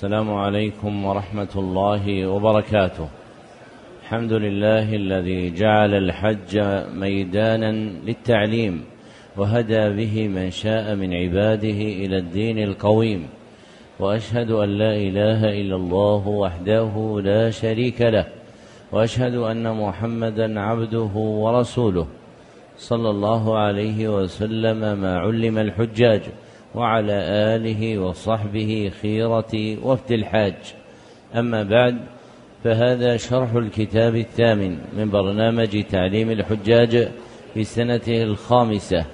السلام عليكم ورحمة الله وبركاته. الحمد لله الذي جعل الحج ميدانا للتعليم وهدى به من شاء من عباده إلى الدين القويم. وأشهد أن لا إله إلا الله وحده لا شريك له. وأشهد أن محمدا عبده ورسوله. صلى الله عليه وسلم ما علم الحجاج وعلى آله وصحبه خيرة وفد الحاج. أما بعد فهذا شرح الكتاب الثامن من برنامج تعليم الحجاج في سنته الخامسة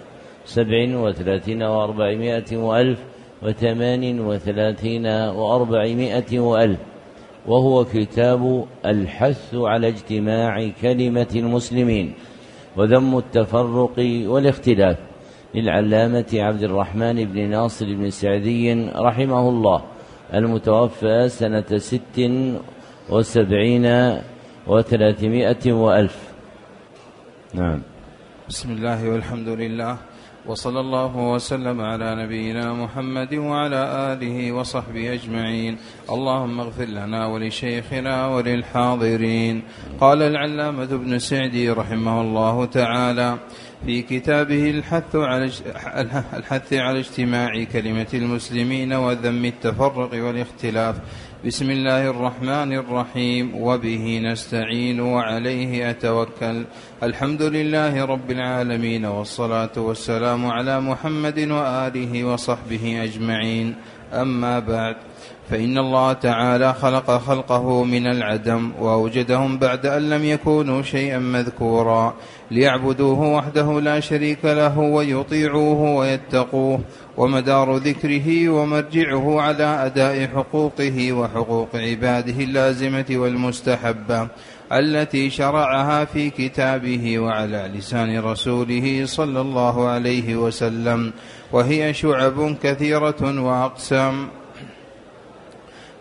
سبع وثلاثين وأربعمائة وألف وثمان وثلاثين وأربعمائة وألف. وهو كتاب الحث على اجتماع كلمة المسلمين وذم التفرق والاختلاف. للعلامة عبد الرحمن بن ناصر بن سعدي رحمه الله المتوفى سنة ست وسبعين وثلاثمائة وألف. نعم. بسم الله والحمد لله وصلى الله وسلم على نبينا محمد وعلى آله وصحبه أجمعين. اللهم اغفر لنا ولشيخنا وللحاضرين. قال العلامة ابن سعدي رحمه الله تعالى في كتابه الحث على الحث على اجتماع كلمة المسلمين وذم التفرق والاختلاف. بسم الله الرحمن الرحيم. وبه نستعين وعليه أتوكل. الحمد لله رب العالمين والصلاة والسلام على محمد وآله وصحبه أجمعين. أما بعد. فإن الله تعالى خلق خلقه من العدم وأوجدهم بعد أن لم يكونوا شيئا مذكورا ليعبدوه وحده لا شريك له ويطيعوه ويتقوه ومدار ذكره ومرجعه على أداء حقوقه وحقوق عباده اللازمة والمستحبة التي شرعها في كتابه وعلى لسان رسوله صلى الله عليه وسلم وهي شعب كثيرة وأقسام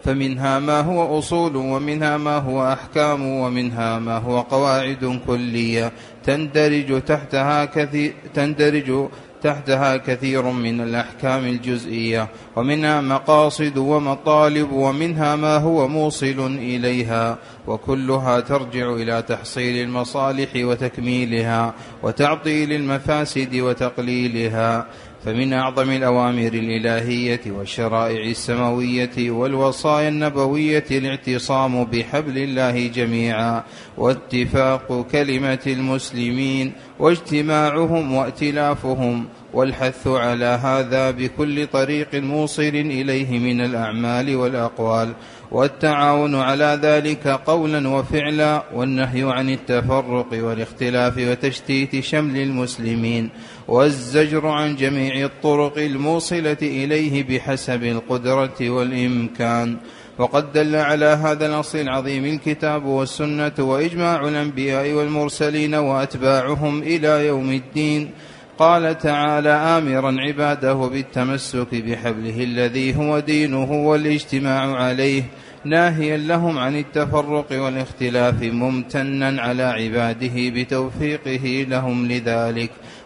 فمنها ما هو أصول ومنها ما هو أحكام ومنها ما هو قواعد كلية تندرج تحتها كثير تندرج تحتها كثير من الأحكام الجزئية. ومنها مقاصد ومطالب ومنها ما هو موصل إليها. وكلها ترجع إلى تحصيل المصالح وتكميلها وتعطيل المفاسد وتقليلها. فمن أعظم الأوامر الإلهية والشرائع السماوية والوصايا النبوية الاعتصام بحبل الله جميعا واتفاق كلمة المسلمين واجتماعهم وائتلافهم والحث على هذا بكل طريق موصل إليه من الأعمال والأقوال والتعاون على ذلك قولا وفعلا والنهي عن التفرق والاختلاف وتشتيت شمل المسلمين. والزجر عن جميع الطرق الموصلة إليه بحسب القدرة والإمكان. وقد دل على هذا الأصل العظيم الكتاب والسنة وإجماع الأنبياء والمرسلين وأتباعهم إلى يوم الدين. قال تعالى آمرا عباده بالتمسك بحبله الذي هو دينه والاجتماع عليه ناهيا لهم عن التفرق والاختلاف ممتنا على عباده بتوفيقه لهم لذلك.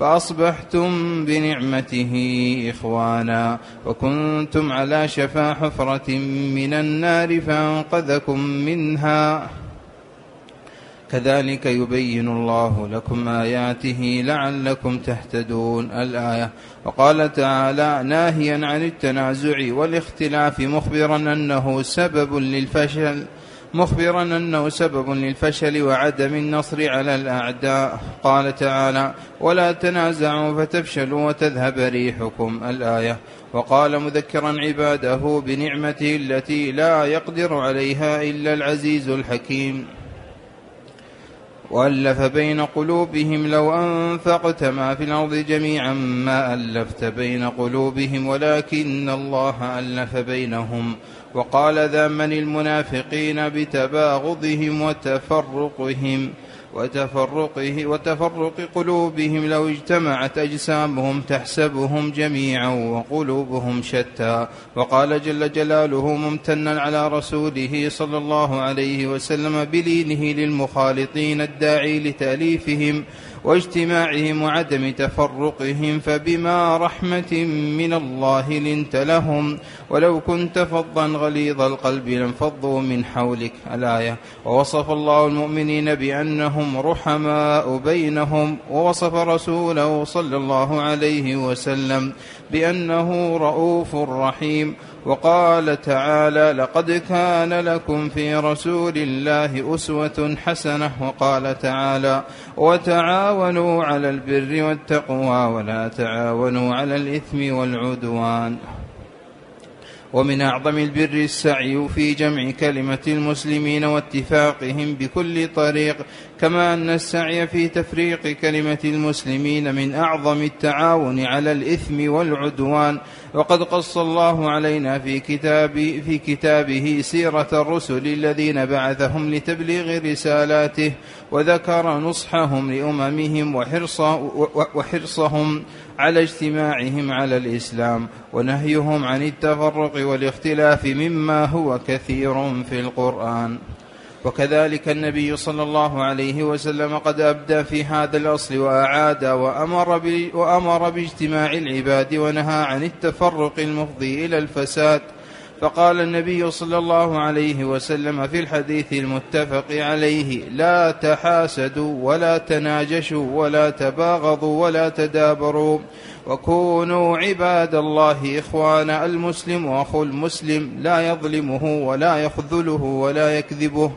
فأصبحتم بنعمته إخوانا وكنتم على شفا حفرة من النار فأنقذكم منها. كذلك يبين الله لكم آياته لعلكم تهتدون. الآية وقال تعالى ناهيا عن التنازع والاختلاف مخبرا أنه سبب للفشل مخبرا أنه سبب للفشل وعدم النصر على الأعداء. قال تعالى ولا تنازعوا فتفشلوا وتذهب ريحكم الآية وقال مذكرا عباده بنعمته التي لا يقدر عليها إلا العزيز الحكيم وألف بين قلوبهم لو أنفقت ما في الأرض جميعا ما ألفت بين قلوبهم ولكن الله ألف بينهم وقال ذاما المنافقين بتباغضهم وتفرقهم وتفرقه وتفرق قلوبهم لو اجتمعت أجسامهم تحسبهم جميعا وقلوبهم شتى. وقال جل جلاله ممتنا على رسوله صلى الله عليه وسلم بلينه للمخالطين الداعي لتأليفهم واجتماعهم وعدم تفرقهم فبما رحمة من الله لنت لهم. ولو كنت فظا غليظ القلب لانفضوا من حولك. الآية ووصف الله المؤمنين بأنهم رحماء بينهم ووصف رسوله صلى الله عليه وسلم بأنه رؤوف رحيم. وقال تعالى لقد كان لكم في رسول الله أسوة حسنة وقال تعالى وتعاونوا على البر والتقوى ولا تعاونوا على الإثم والعدوان. ومن أعظم البر السعي في جمع كلمة المسلمين واتفاقهم بكل طريق كما أن السعي في تفريق كلمة المسلمين من أعظم التعاون على الإثم والعدوان وقد قص الله علينا في كتاب في كتابه سيرة الرسل الذين بعثهم لتبليغ رسالاته وذكر نصحهم لأممهم وحرص وحرصهم على اجتماعهم على الإسلام ونهيهم عن التفرق والاختلاف مما هو كثير في القرآن. وكذلك النبي صلى الله عليه وسلم قد أبدى في هذا الأصل وأعاد وأمر, وأمر باجتماع العباد ونهى عن التفرق المفضي إلى الفساد. فقال النبي صلى الله عليه وسلم في الحديث المتفق عليه لا تحاسدوا ولا تناجشوا ولا تباغضوا ولا تدابروا. وكونوا عباد الله إخوانا المسلم أخو المسلم لا يظلمه ولا يخذله ولا يكذبه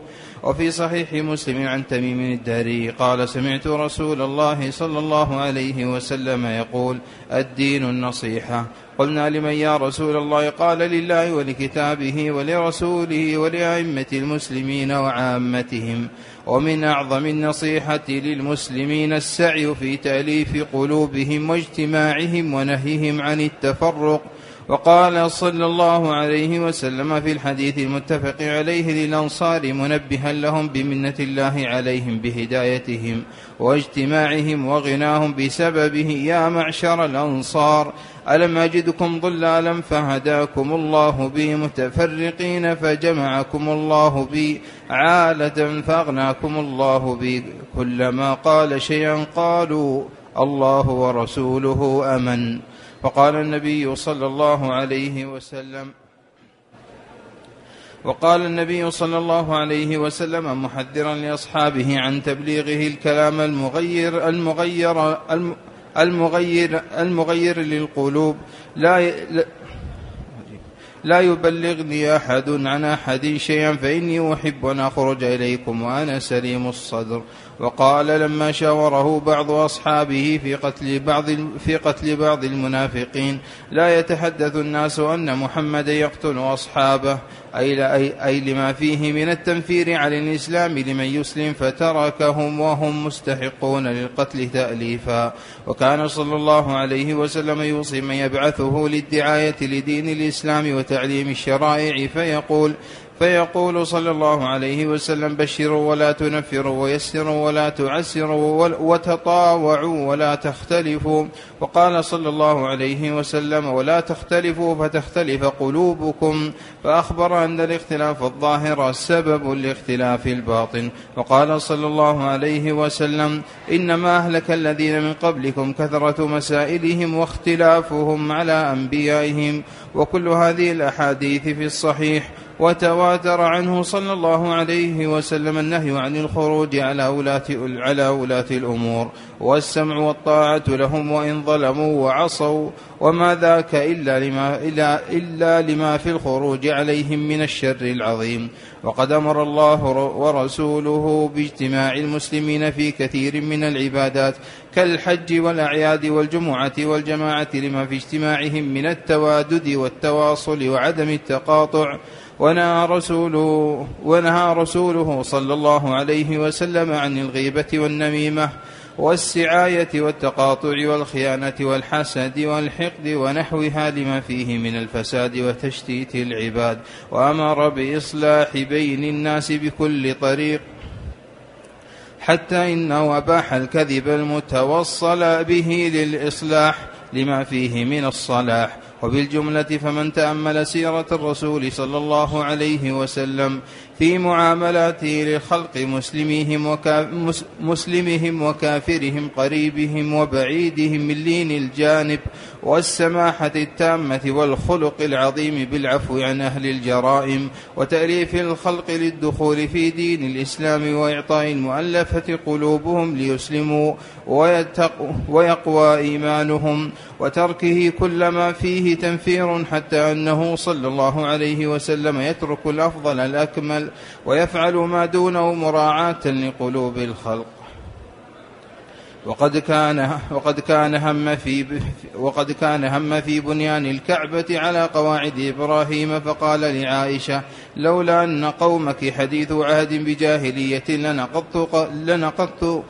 وفي صحيح مسلم عن تميم الداري قال سمعت رسول الله صلى الله عليه وسلم يقول الدين النصيحة. قلنا لمن يا رسول الله؟ قال لله ولكتابه ولرسوله ولأئمة المسلمين وعامتهم. ومن أعظم النصيحة للمسلمين السعي في تأليف قلوبهم واجتماعهم ونهيهم عن التفرق وقال صلى الله عليه وسلم في الحديث المتفق عليه للأنصار منبها لهم بمنة الله عليهم بهدايتهم واجتماعهم وغناهم بسببه يا معشر الأنصار ألم أجدكم ضلالا فهداكم الله بي متفرقين فجمعكم الله بي عالة فأغناكم الله بي كلما قال شيئا قالوا الله ورسوله أمن. وقال النبي صلى الله عليه وسلم وقال النبي صلى الله عليه وسلم محذرا لأصحابه عن تبليغه الكلام المغير المغير المغير المغير للقلوب. لا لا يبلغني أحد عن أحد شيئا فإني أحب أن أخرج إليكم وأنا سليم الصدر. وقال لما شاوره بعض أصحابه في قتل بعض في قتل بعض المنافقين لا يتحدث الناس أن محمدا يقتل أصحابه أي, أي, لما فيه من التنفير عن الإسلام لمن يسلم فتركهم وهم مستحقون للقتل تأليفا. وكان صلى الله عليه وسلم يوصي من يبعثه للدعاية لدين الإسلام وتعليم الشرائع فيقول فيقول صلى الله عليه وسلم بشروا ولا تنفروا ويسروا ولا تعسروا وتطاوعوا ولا تختلفوا. وقال صلى الله عليه وسلم ولا تختلفوا فتختلف قلوبكم. فأخبر أن الاختلاف الظاهر سبب لاختلاف الباطن. وقال صلى الله عليه وسلم إنما أهلك الذين من قبلكم كثرة مسائلهم واختلافهم على أنبيائهم. وكل هذه الأحاديث في الصحيح وتواتر عنه صلى الله عليه وسلم النهي عن الخروج على ولاة على ولاة الأمور. والسمع والطاعة لهم وإن ظلموا وعصوا وما ذاك إلا لما, إلا, إلا لما في الخروج عليهم من الشر العظيم. وقد أمر الله ورسوله باجتماع المسلمين في كثير من العبادات كالحج والأعياد والجمعة والجماعة لما في اجتماعهم من التوادد والتواصل وعدم التقاطع ونهى رسوله ونهى رسوله صلى الله عليه وسلم عن الغيبة والنميمة والسعاية والتقاطع والخيانة والحسد والحقد ونحوها لما فيه من الفساد وتشتيت العباد وأمر بإصلاح بين الناس بكل طريق حتى إنه أباح الكذب المتوصل به للإصلاح لما فيه من الصلاح. وبالجملة فمن تأمل سيرة الرسول صلى الله عليه وسلم في معاملاته للخلق مسلمهم, وكا مسلمهم وكافرهم قريبهم وبعيدهم من لين الجانب والسماحة التامة والخلق العظيم بالعفو عن أهل الجرائم وتأليف الخلق للدخول في دين الإسلام وإعطاء المؤلفة قلوبهم ليسلموا ويقوى إيمانهم وتركه كل ما فيه تنفير حتى أنه صلى الله عليه وسلم يترك الأفضل الأكمل ويفعل ما دونه مراعاة لقلوب الخلق. وقد كان وقد كان هم في وقد كان هم في بنيان الكعبة على قواعد إبراهيم فقال لعائشة لولا أن قومك حديث عهد بجاهلية لنقضت لنقضت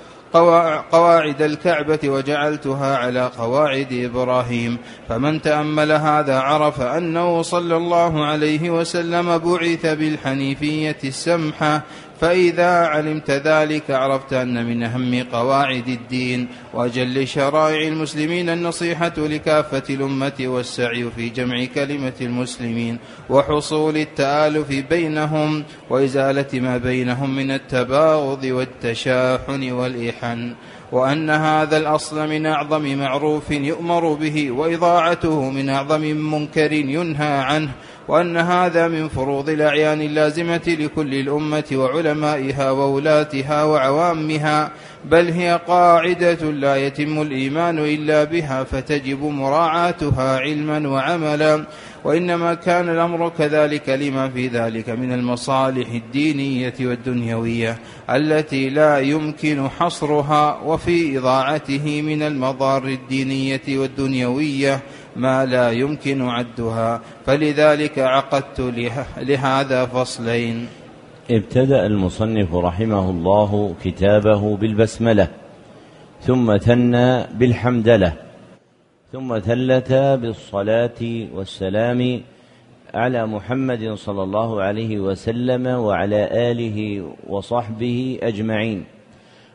قواعد الكعبة وجعلتها على قواعد إبراهيم. فمن تأمل هذا عرف أنه صلى الله عليه وسلم بعث بالحنيفية السمحة فإذا علمت ذلك عرفت أن من أهم قواعد الدين وأجل شرائع المسلمين النصيحة لكافة الأمة والسعي في جمع كلمة المسلمين وحصول التآلف بينهم وإزالة ما بينهم من التباغض والتشاحن والإحن وأن هذا الأصل من أعظم معروف يؤمر به وإضاعته من أعظم منكر ينهى عنه وأن هذا من فروض الأعيان اللازمة لكل الأمة وعلمائها وولاتها وعوامها بل هي قاعدة لا يتم الإيمان إلا بها فتجب مراعاتها علما وعملا. وإنما كان الأمر كذلك لما في ذلك من المصالح الدينية والدنيوية التي لا يمكن حصرها وفي إضاعته من المضار الدينية والدنيوية. ما لا يمكن عدها فلذلك عقدت لهذا فصلين. ابتدأ المصنف رحمه الله كتابه بالبسملة ثم ثنى بالحمدلة ثم ثلث بالصلاة والسلام على محمد صلى الله عليه وسلم وعلى آله وصحبه أجمعين.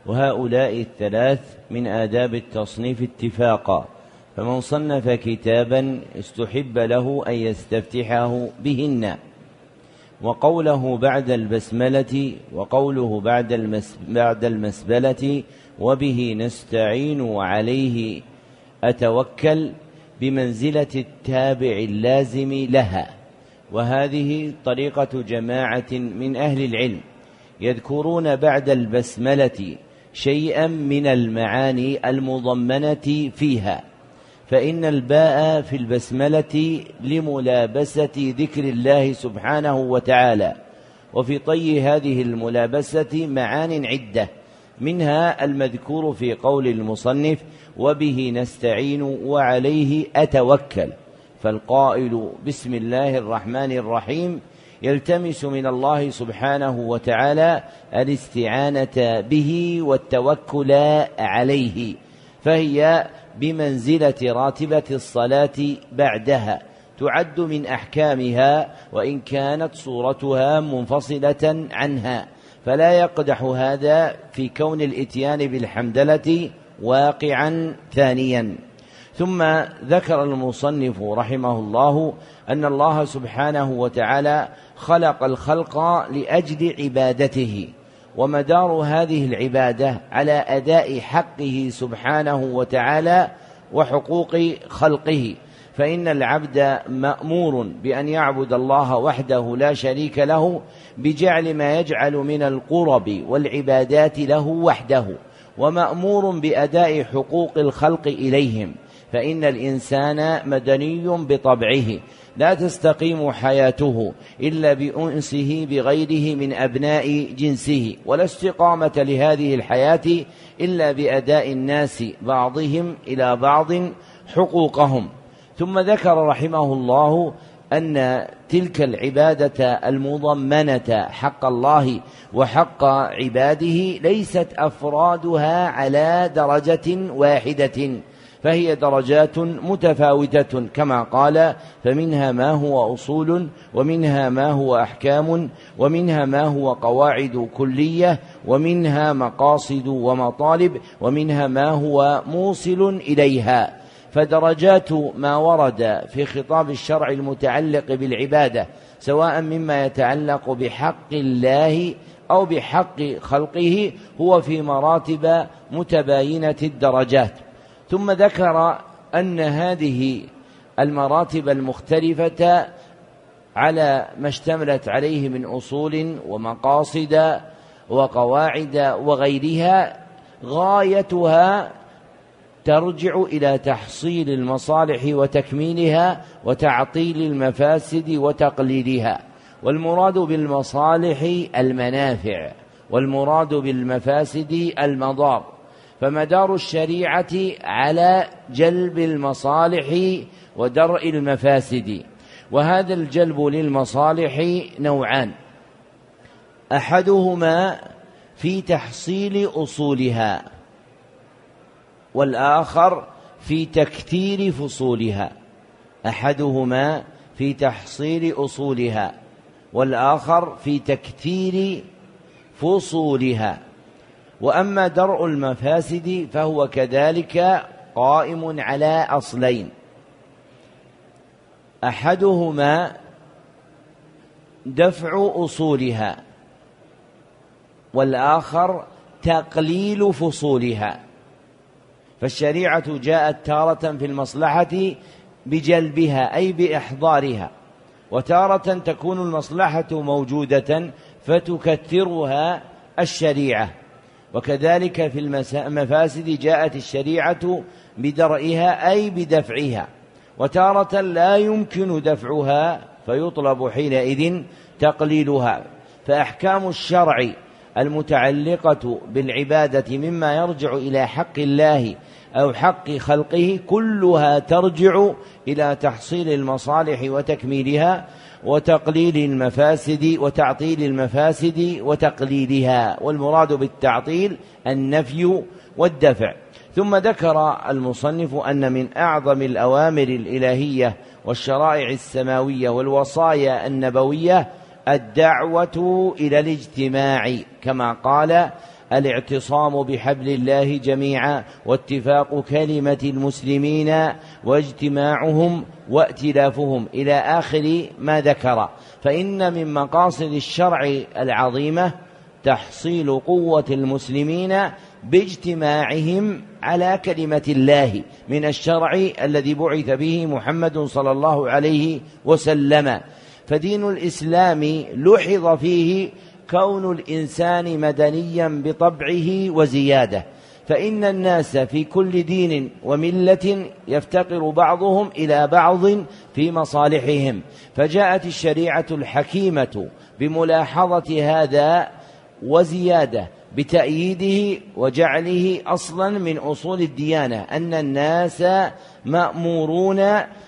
وهؤلاء الثلاث من آداب التصنيف اتفاقا. فمن صنف كتابا استحب له أن يستفتحه بهن. وقوله بعد البسملة وقوله بعد بعد المسبلة وبه نستعين وعليه أتوكل بمنزلة التابع اللازم لها. وهذه طريقة جماعة من أهل العلم يذكرون بعد البسملة شيئا من المعاني المضمنة فيها. فإن الباء في البسملة لملابسة ذكر الله سبحانه وتعالى وفي طي هذه الملابسة معان عدة منها المذكور في قول المصنف وبه نستعين وعليه أتوكل فالقائل بسم الله الرحمن الرحيم يلتمس من الله سبحانه وتعالى الاستعانة به والتوكل عليه فهي بمنزلة راتبة الصلاة بعدها تعد من أحكامها وإن كانت صورتها منفصلة عنها. فلا يقدح هذا في كون الإتيان بالحمدلة واقعا ثانيا. ثم ذكر المصنف رحمه الله أن الله سبحانه وتعالى خلق الخلق لأجل عبادته. ومدار هذه العبادة على أداء حقه سبحانه وتعالى وحقوق خلقه. فإن العبد مأمور بأن يعبد الله وحده لا شريك له بجعل ما يجعل من القرب والعبادات له وحده ومأمور بأداء حقوق الخلق إليهم. فإن الإنسان مدني بطبعه لا تستقيم حياته إلا بأنسه بغيره من أبناء جنسه ولا استقامة لهذه الحياة إلا بأداء الناس بعضهم إلى بعض حقوقهم. ثم ذكر رحمه الله أن تلك العبادة المضمنة حق الله وحق عباده ليست أفرادها على درجة واحدة. فهي درجات متفاوتة كما قال فمنها ما هو أصول ومنها ما هو أحكام ومنها ما هو قواعد كلية ومنها مقاصد ومطالب ومنها ما هو موصل إليها. فدرجات ما ورد في خطاب الشرع المتعلق بالعبادة سواء مما يتعلق بحق الله أو بحق خلقه هو في مراتب متباينة الدرجات. ثم ذكر أن هذه المراتب المختلفة على ما اشتملت عليه من أصول ومقاصد وقواعد وغيرها غايتها ترجع إلى تحصيل المصالح وتكميلها وتعطيل المفاسد وتقليلها. والمراد بالمصالح المنافع والمراد بالمفاسد المضار. فمدار الشريعة على جلب المصالح ودرء المفاسد. وهذا الجلب للمصالح نوعان. أحدهما في تحصيل أصولها والآخر في تكثير فصولها. أحدهما في تحصيل أصولها والآخر في تكثير فصولها. وأما درء المفاسد فهو كذلك قائم على أصلين. أحدهما دفع أصولها والآخر تقليل فصولها. فالشريعة جاءت تارة في المصلحة بجلبها أي بإحضارها. وتارة تكون المصلحة موجودة فتكثرها الشريعة. وكذلك في المفاسد جاءت الشريعة بدرئها أي بدفعها. وتارة لا يمكن دفعها فيطلب حينئذ تقليلها. فأحكام الشرع المتعلقة بالعبادة مما يرجع إلى حق الله أو حق خلقه كلها ترجع إلى تحصيل المصالح وتكميلها وتقليل المفاسد وتعطيل المفاسد وتقليلها والمراد بالتعطيل النفي والدفع. ثم ذكر المصنف أن من أعظم الأوامر الإلهية والشرائع السماوية والوصايا النبوية الدعوة إلى الاجتماع كما قال الاعتصام بحبل الله جميعا واتفاق كلمة المسلمين واجتماعهم وائتلافهم إلى آخر ما ذكر. فإن من مقاصد الشرع العظيمة تحصيل قوة المسلمين باجتماعهم على كلمة الله من الشرع الذي بعث به محمد صلى الله عليه وسلم. فدين الإسلام لحظ فيه كون الإنسان مدنيا بطبعه وزيادة فإن الناس في كل دين وملة يفتقر بعضهم إلى بعض في مصالحهم. فجاءت الشريعة الحكيمة بملاحظة هذا وزيادة بتأييده وجعله أصلا من أصول الديانة أن الناس مأمورون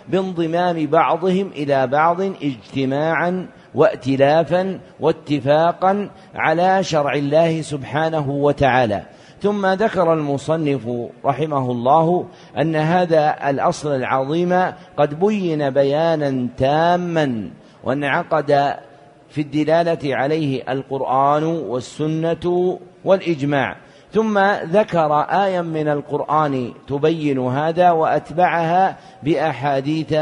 بانضمام بعضهم إلى بعض اجتماعا وائتلافا واتفاقا على شرع الله سبحانه وتعالى. ثم ذكر المصنف رحمه الله أن هذا الأصل العظيم قد بين بيانا تاما وانعقد في الدلالة عليه القرآن والسنة والإجماع. ثم ذكر آية من القرآن تبين هذا وأتبعها بأحاديث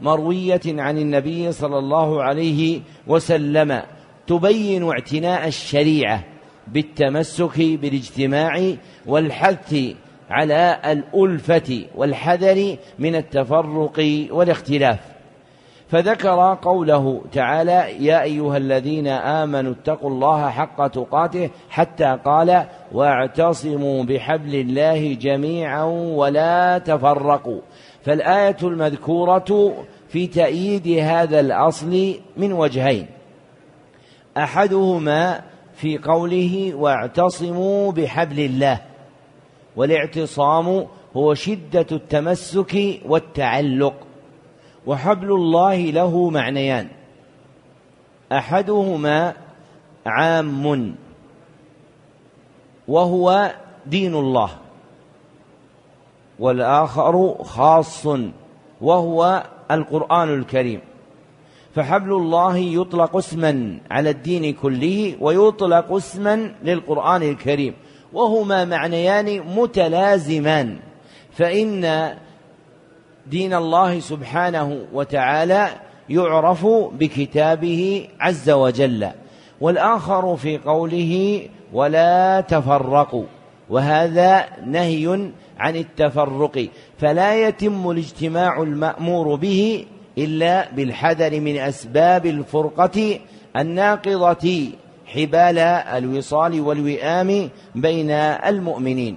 مروية عن النبي صلى الله عليه وسلم تبين اعتناء الشريعة بالتمسك بالاجتماع والحث على الألفة والحذر من التفرق والاختلاف. فذكر قوله تعالى يا أيها الذين آمنوا اتقوا الله حق تقاته حتى قال واعتصموا بحبل الله جميعا ولا تفرقوا فالآية المذكورة في تأييد هذا الأصل من وجهين. أحدهما في قوله واعتصموا بحبل الله والاعتصام هو شدة التمسك والتعلق وحبل الله له معنيان. أحدهما عام وهو دين الله. والآخر خاص وهو القرآن الكريم. فحبل الله يطلق اسما على الدين كله ويطلق اسما للقرآن الكريم. وهما معنيان متلازمان. فإن دين الله سبحانه وتعالى يعرف بكتابه عز وجل. والآخر في قوله ولا تفرقوا. وهذا نهي عن التفرق فلا يتم الاجتماع المأمور به إلا بالحذر من أسباب الفرقة الناقضة حبال الوصال والوئام بين المؤمنين.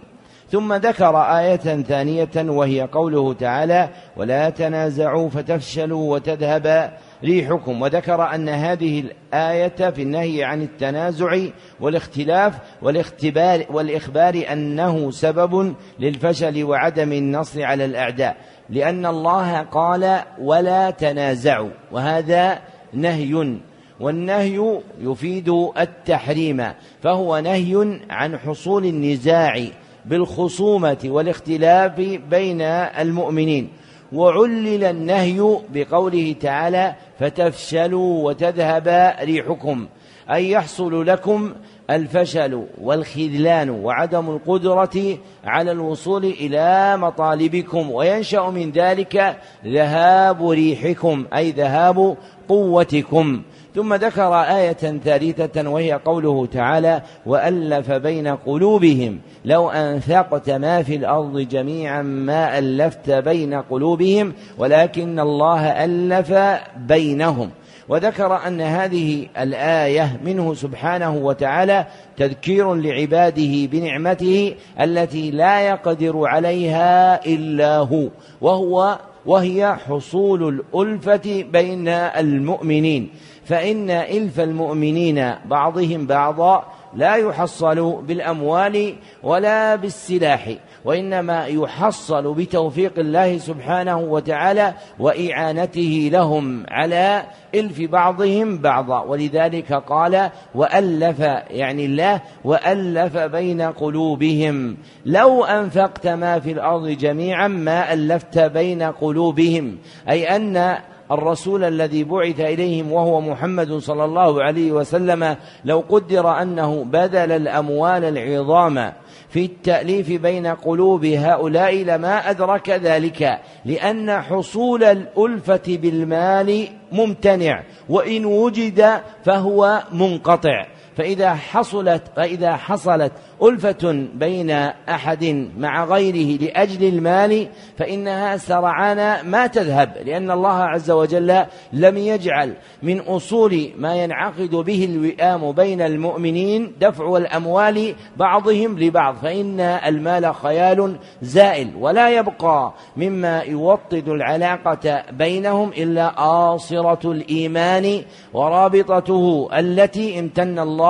ثم ذكر آية ثانية وهي قوله تعالى ولا تنازعوا فتفشلوا وتذهب ريحكم وذكر أن هذه الآية في النهي عن التنازع والاختلاف والاختبار والإخبار أنه سبب للفشل وعدم النصر على الأعداء. لأن الله قال ولا تنازعوا وهذا نهي. والنهي يفيد التحريم فهو نهي عن حصول النزاع بالخصومة والاختلاف بين المؤمنين. وعلل النهي بقوله تعالى فتفشلوا وتذهب ريحكم أي يحصل لكم الفشل والخذلان وعدم القدرة على الوصول إلى مطالبكم وينشأ من ذلك ذهاب ريحكم أي ذهاب قوتكم. ثم ذكر آية ثالثة وهي قوله تعالى وألف بين قلوبهم لو أنفقت ما في الأرض جميعا ما ألفت بين قلوبهم ولكن الله ألف بينهم. وذكر أن هذه الآية منه سبحانه وتعالى تذكير لعباده بنعمته التي لا يقدر عليها إلا هو وهو وهي حصول الألفة بين المؤمنين. فإن إلف المؤمنين بعضهم بعضا لا يحصل بالأموال ولا بالسلاح وإنما يحصل بتوفيق الله سبحانه وتعالى وإعانته لهم على إلف بعضهم بعضا. ولذلك قال وألف يعني الله وألف بين قلوبهم. لو أنفقت ما في الأرض جميعا ما ألفت بين قلوبهم أي أن الرسول الذي بعث إليهم وهو محمد صلى الله عليه وسلم لو قدر أنه بذل الأموال العظام في التأليف بين قلوب هؤلاء لما أدرك ذلك لأن حصول الألفة بالمال ممتنع وإن وجد فهو منقطع. فإذا حصلت فإذا حصلت ألفة بين أحد مع غيره لأجل المال فإنها سرعان ما تذهب لأن الله عز وجل لم يجعل من أصول ما ينعقد به الوئام بين المؤمنين دفع الأموال بعضهم لبعض فإن المال خيال زائل ولا يبقى مما يوطد العلاقة بينهم إلا آصرة الإيمان ورابطته التي امتن الله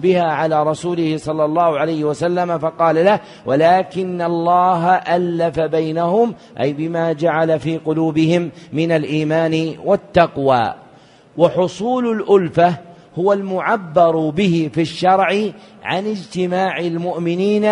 بها على رسوله صلى الله عليه عليه وسلم فقال له ولكن الله ألف بينهم أي بما جعل في قلوبهم من الإيمان والتقوى. وحصول الألفة هو المعبر به في الشرع عن اجتماع المؤمنين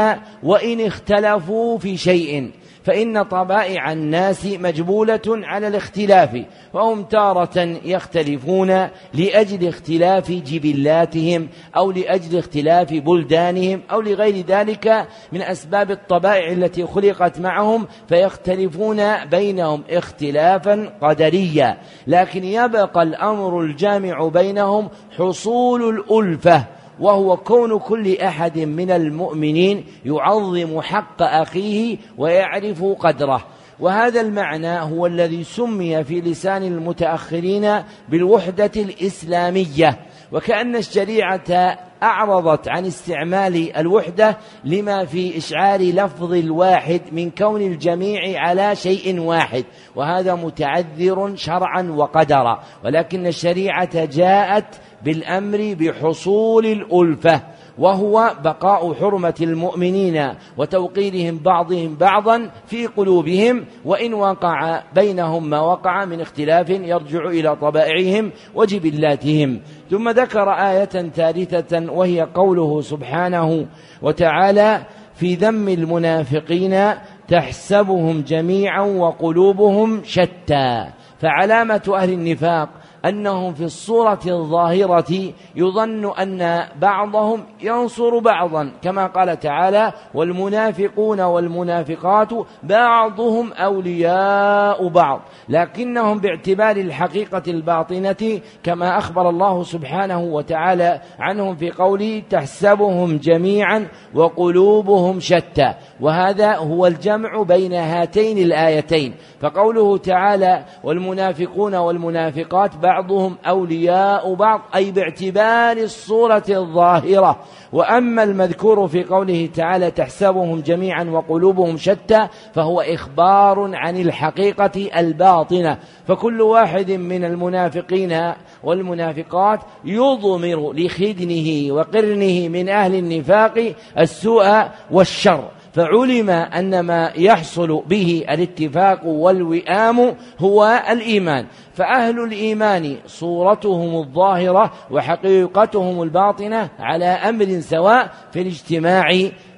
وإن اختلفوا في شيء. فإن طبائع الناس مجبولة على الاختلاف فهم تارة يختلفون لأجل اختلاف جبلاتهم أو لأجل اختلاف بلدانهم أو لغير ذلك من أسباب الطبائع التي خلقت معهم فيختلفون بينهم اختلافا قدريا. لكن يبقى الأمر الجامع بينهم حصول الألفة وهو كون كل أحد من المؤمنين يعظم حق أخيه ويعرف قدره. وهذا المعنى هو الذي سمي في لسان المتأخرين بالوحدة الإسلامية. وكأن الشريعة أعرضت عن استعمال الوحدة لما في إشعار لفظ الواحد من كون الجميع على شيء واحد وهذا متعذر شرعا وقدرا. ولكن الشريعة جاءت بالأمر بحصول الألفة وهو بقاء حرمة المؤمنين وتوقيرهم بعضهم بعضا في قلوبهم وإن وقع بينهم ما وقع من اختلاف يرجع إلى طبائعهم وجبلاتهم. ثم ذكر آية ثالثة وهي قوله سبحانه وتعالى في ذم المنافقين تحسبهم جميعا وقلوبهم شتى فعلامة أهل النفاق أنهم في الصورة الظاهرة يظن أن بعضهم ينصر بعضا. كما قال تعالى والمنافقون والمنافقات بعضهم أولياء بعض. لكنهم باعتبار الحقيقة الباطنة كما أخبر الله سبحانه وتعالى عنهم في قوله تحسبهم جميعا وقلوبهم شتى. وهذا هو الجمع بين هاتين الآيتين. فقوله تعالى والمنافقون والمنافقات بعضهم أولياء بعض أي باعتبار الصورة الظاهرة. وأما المذكور في قوله تعالى تحسبهم جميعا وقلوبهم شتى فهو إخبار عن الحقيقة الباطنة. فكل واحد من المنافقين والمنافقات يضمر لخدنه وقرنه من أهل النفاق السوء والشر. فعلم أن ما يحصل به الاتفاق والوئام هو الإيمان. فأهل الإيمان صورتهم الظاهرة وحقيقتهم الباطنة على أمر سواء في الاجتماع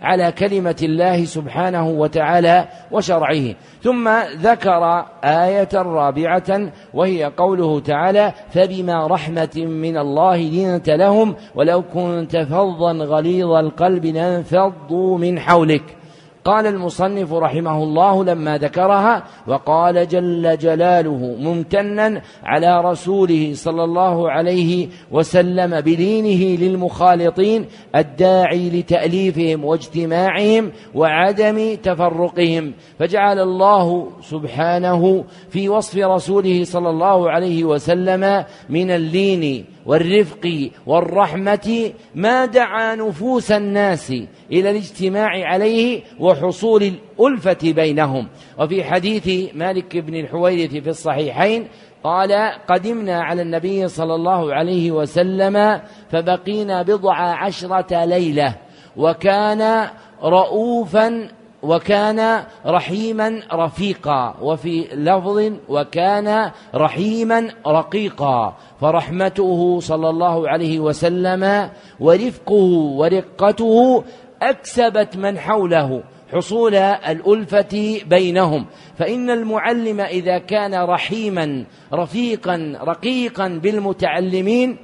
على كلمة الله سبحانه وتعالى وشرعه. ثم ذكر آية رابعة وهي قوله تعالى فبما رحمة من الله لنت لهم ولو كنت فظا غليظ القلب لانفضوا من حولك قال المصنف رحمه الله لما ذكرها وقال جل جلاله ممتنا على رسوله صلى الله عليه وسلم بدينه للمخالطين الداعي لتأليفهم واجتماعهم وعدم تفرقهم. فجعل الله سبحانه في وصف رسوله صلى الله عليه وسلم من اللين والرفق والرحمة ما دعا نفوس الناس إلى الاجتماع عليه وحصول الألفة بينهم. وفي حديث مالك بن الحويرث في الصحيحين قال قدمنا على النبي صلى الله عليه وسلم فبقينا بضع عشرة ليلة وكان رؤوفا وكان رحيما رفيقا وفي لفظ وكان رحيما رقيقا. فرحمته صلى الله عليه وسلم ورفقه ورقته أكسبت من حوله حصول الألفة بينهم. فإن المعلم إذا كان رحيما رفيقا رقيقا بالمتعلمين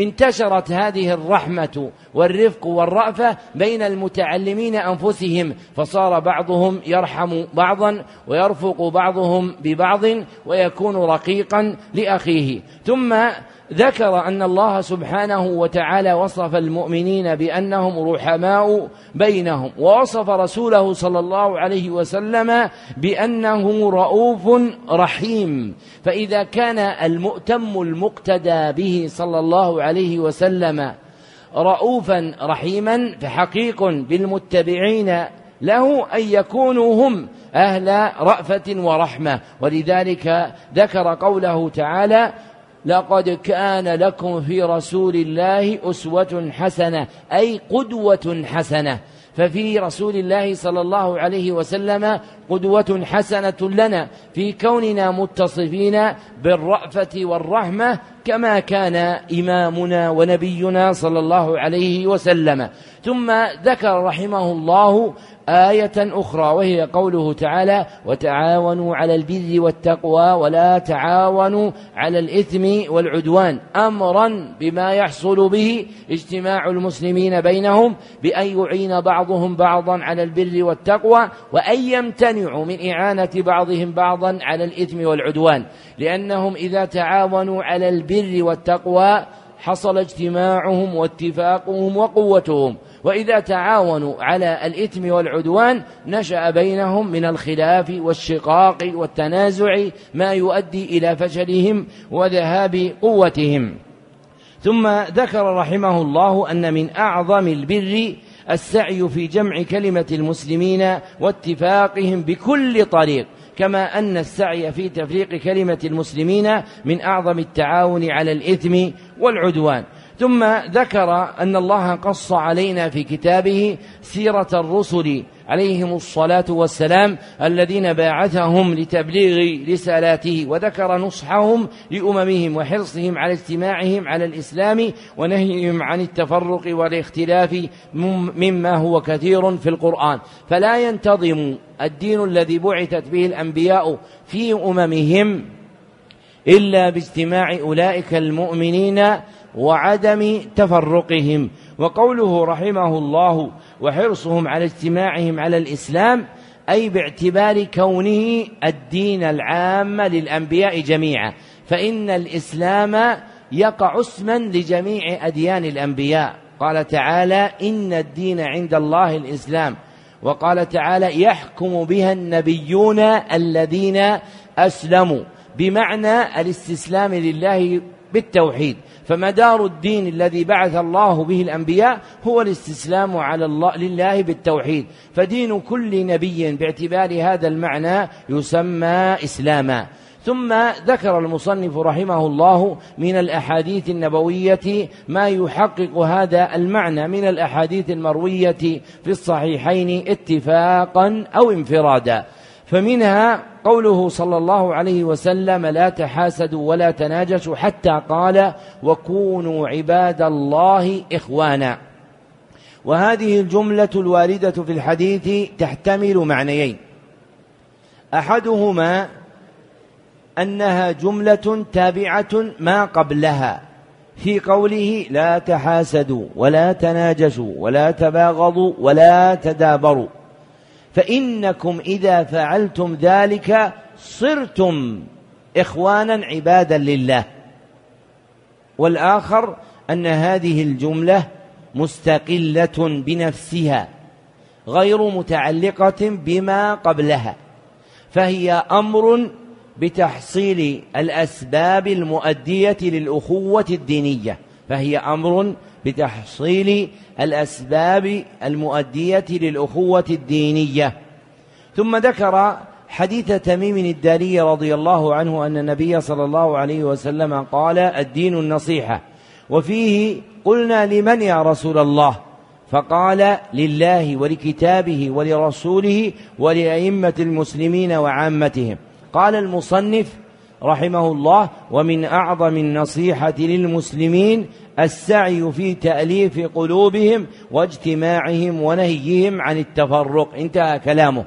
انتشرت هذه الرحمة والرفق والرأفة بين المتعلمين أنفسهم فصار بعضهم يرحم بعضا ويرفق بعضهم ببعض ويكون رقيقا لأخيه. ثم ذكر أن الله سبحانه وتعالى وصف المؤمنين بأنهم رحماء بينهم ووصف رسوله صلى الله عليه وسلم بأنه رؤوف رحيم. فإذا كان المؤتم المقتدى به صلى الله عليه وسلم رؤوفا رحيما فحقيق بالمتبعين له أن يكونوا هم أهل رأفة ورحمة. ولذلك ذكر قوله تعالى لقد كان لكم في رسول الله أسوة حسنة أي قدوة حسنة. ففي رسول الله صلى الله عليه وسلم قدوة حسنة لنا في كوننا متصفين بالرأفة والرحمة كما كان إمامنا ونبينا صلى الله عليه وسلم. ثم ذكر رحمه الله آية أخرى وهي قوله تعالى وتعاونوا على البر والتقوى ولا تعاونوا على الإثم والعدوان أمرا بما يحصل به اجتماع المسلمين بينهم بأن يعين بعضهم بعضا على البر والتقوى وأن يمتنعوا من إعانة بعضهم بعضا على الإثم والعدوان لأنهم إذا تعاونوا على البر والتقوى حصل اجتماعهم واتفاقهم وقوتهم وإذا تعاونوا على الإثم والعدوان نشأ بينهم من الخلاف والشقاق والتنازع ما يؤدي إلى فشلهم وذهاب قوتهم. ثم ذكر رحمه الله أن من أعظم البر السعي في جمع كلمة المسلمين واتفاقهم بكل طريق كما أن السعي في تفريق كلمة المسلمين من أعظم التعاون على الإثم والعدوان. ثم ذكر أن الله قص علينا في كتابه سيرة الرسل عليهم الصلاة والسلام الذين باعثهم لتبليغ رسالاته وذكر نصحهم لأممهم وحرصهم على اجتماعهم على الإسلام ونهيهم عن التفرق والاختلاف مما هو كثير في القرآن. فلا ينتظم الدين الذي بعثت به الأنبياء في أممهم إلا باجتماع أولئك المؤمنين وعدم تفرقهم. وقوله رحمه الله وحرصهم على اجتماعهم على الإسلام أي باعتبار كونه الدين العام للأنبياء جميعا. فإن الإسلام يقع اسما لجميع أديان الأنبياء. قال تعالى إن الدين عند الله الإسلام. وقال تعالى يحكم بها النبيون الذين أسلموا. بمعنى الاستسلام لله بالتوحيد. فمدار الدين الذي بعث الله به الأنبياء هو الاستسلام على الله لله بالتوحيد. فدين كل نبي باعتبار هذا المعنى يسمى إسلاما. ثم ذكر المصنف رحمه الله من الأحاديث النبوية ما يحقق هذا المعنى من الأحاديث المروية في الصحيحين اتفاقا أو انفرادا. فمنها قوله صلى الله عليه وسلم لا تحاسدوا ولا تناجشوا حتى قال وكونوا عباد الله إخوانا. وهذه الجملة الواردة في الحديث تحتمل معنيين. أحدهما أنها جملة تابعة ما قبلها في قوله لا تحاسدوا ولا تناجشوا ولا تباغضوا ولا تدابروا. فإنكم إذا فعلتم ذلك صرتم إخوانا عبادا لله. والآخر أن هذه الجملة مستقلة بنفسها غير متعلقة بما قبلها فهي أمر بتحصيل الأسباب المؤدية للأخوة الدينية فهي أمر بتحصيل الأسباب المؤدية للأخوة الدينية. ثم ذكر حديث تميم الداري رضي الله عنه أن النبي صلى الله عليه وسلم قال الدين النصيحة. وفيه قلنا لمن يا رسول الله؟ فقال لله ولكتابه ولرسوله ولأئمة المسلمين وعامتهم. قال المصنف رحمه الله ومن أعظم النصيحة للمسلمين السعي في تأليف قلوبهم واجتماعهم ونهيهم عن التفرق. انتهى كلامه.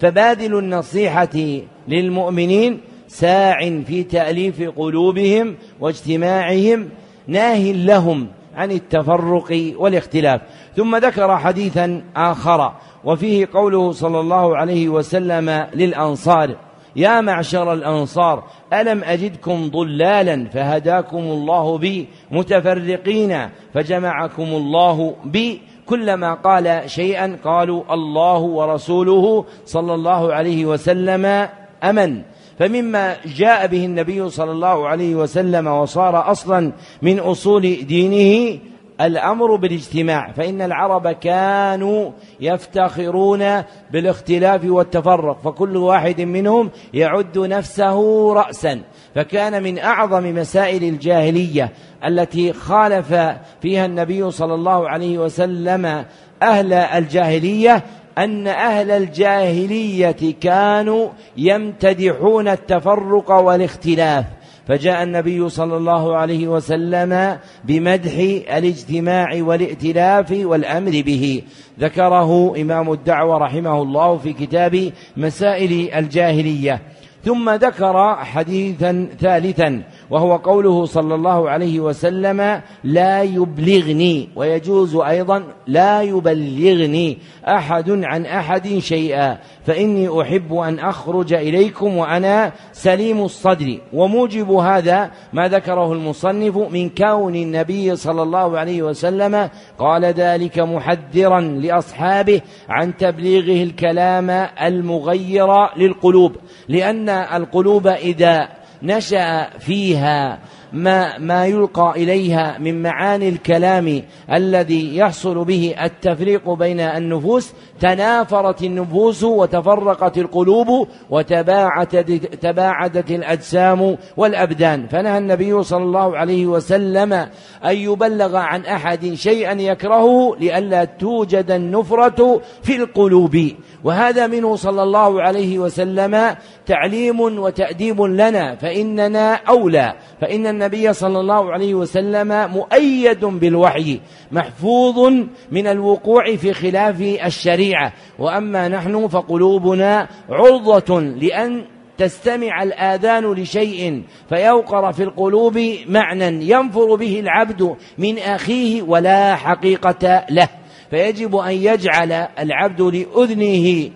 فبادل النصيحة للمؤمنين ساع في تأليف قلوبهم واجتماعهم ناه لهم عن التفرق والاختلاف. ثم ذكر حديثا آخر وفيه قوله صلى الله عليه وسلم للأنصار يا معشر الأنصار ألم أجدكم ضلالا فهداكم الله بي متفرقين فجمعكم الله بي كلما قال شيئا قالوا الله ورسوله صلى الله عليه وسلم أمن. فمما جاء به النبي صلى الله عليه وسلم وصار أصلا من أصول دينه الأمر بالاجتماع فإن العرب كانوا يفتخرون بالاختلاف والتفرق فكل واحد منهم يعد نفسه رأسا. فكان من أعظم مسائل الجاهلية التي خالف فيها النبي صلى الله عليه وسلم أهل الجاهلية أن أهل الجاهلية كانوا يمتدحون التفرق والاختلاف. فجاء النبي صلى الله عليه وسلم بمدح الاجتماع والائتلاف والامر به. ذكره إمام الدعوة رحمه الله في كتاب مسائل الجاهلية. ثم ذكر حديثا ثالثا وهو قوله صلى الله عليه وسلم لا يبلغني ويجوز أيضا لا يبلغني أحد عن أحد شيئا فإني أحب أن أخرج إليكم وأنا سليم الصدر. وموجب هذا ما ذكره المصنف من كون النبي صلى الله عليه وسلم قال ذلك محذرا لأصحابه عن تبليغه الكلام المغير للقلوب لأن القلوب إذا نشأ فيها ما ما يلقى إليها من معاني الكلام الذي يحصل به التفريق بين النفوس. تنافرت النفوس وتفرقت القلوب وتباعدت تباعدت الأجسام والأبدان. فنهى النبي صلى الله عليه وسلم أن يبلغ عن أحد شيئا يكرهه لئلا توجد النفرة في القلوب. وهذا منه صلى الله عليه وسلم تعليم وتأديب لنا فإننا أولى فإن النبي صلى الله عليه وسلم مؤيد بالوحي محفوظ من الوقوع في خلاف الشريعة. وأما نحن فقلوبنا عرضة لأن تستمع الآذان لشيء فيوقر في القلوب معنى ينفر به العبد من أخيه ولا حقيقة له. فيجب أن يجعل العبد لأذنه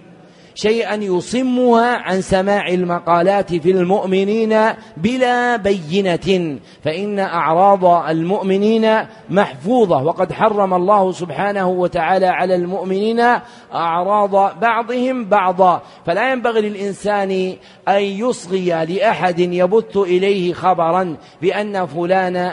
شيئا يصمها عن سماع المقالات في المؤمنين بلا بينة فإن أعراض المؤمنين محفوظة وقد حرم الله سبحانه وتعالى على المؤمنين أعراض بعضهم بعضا. فلا ينبغي للإنسان أن يصغي لأحد يبث إليه خبرا بأن فلان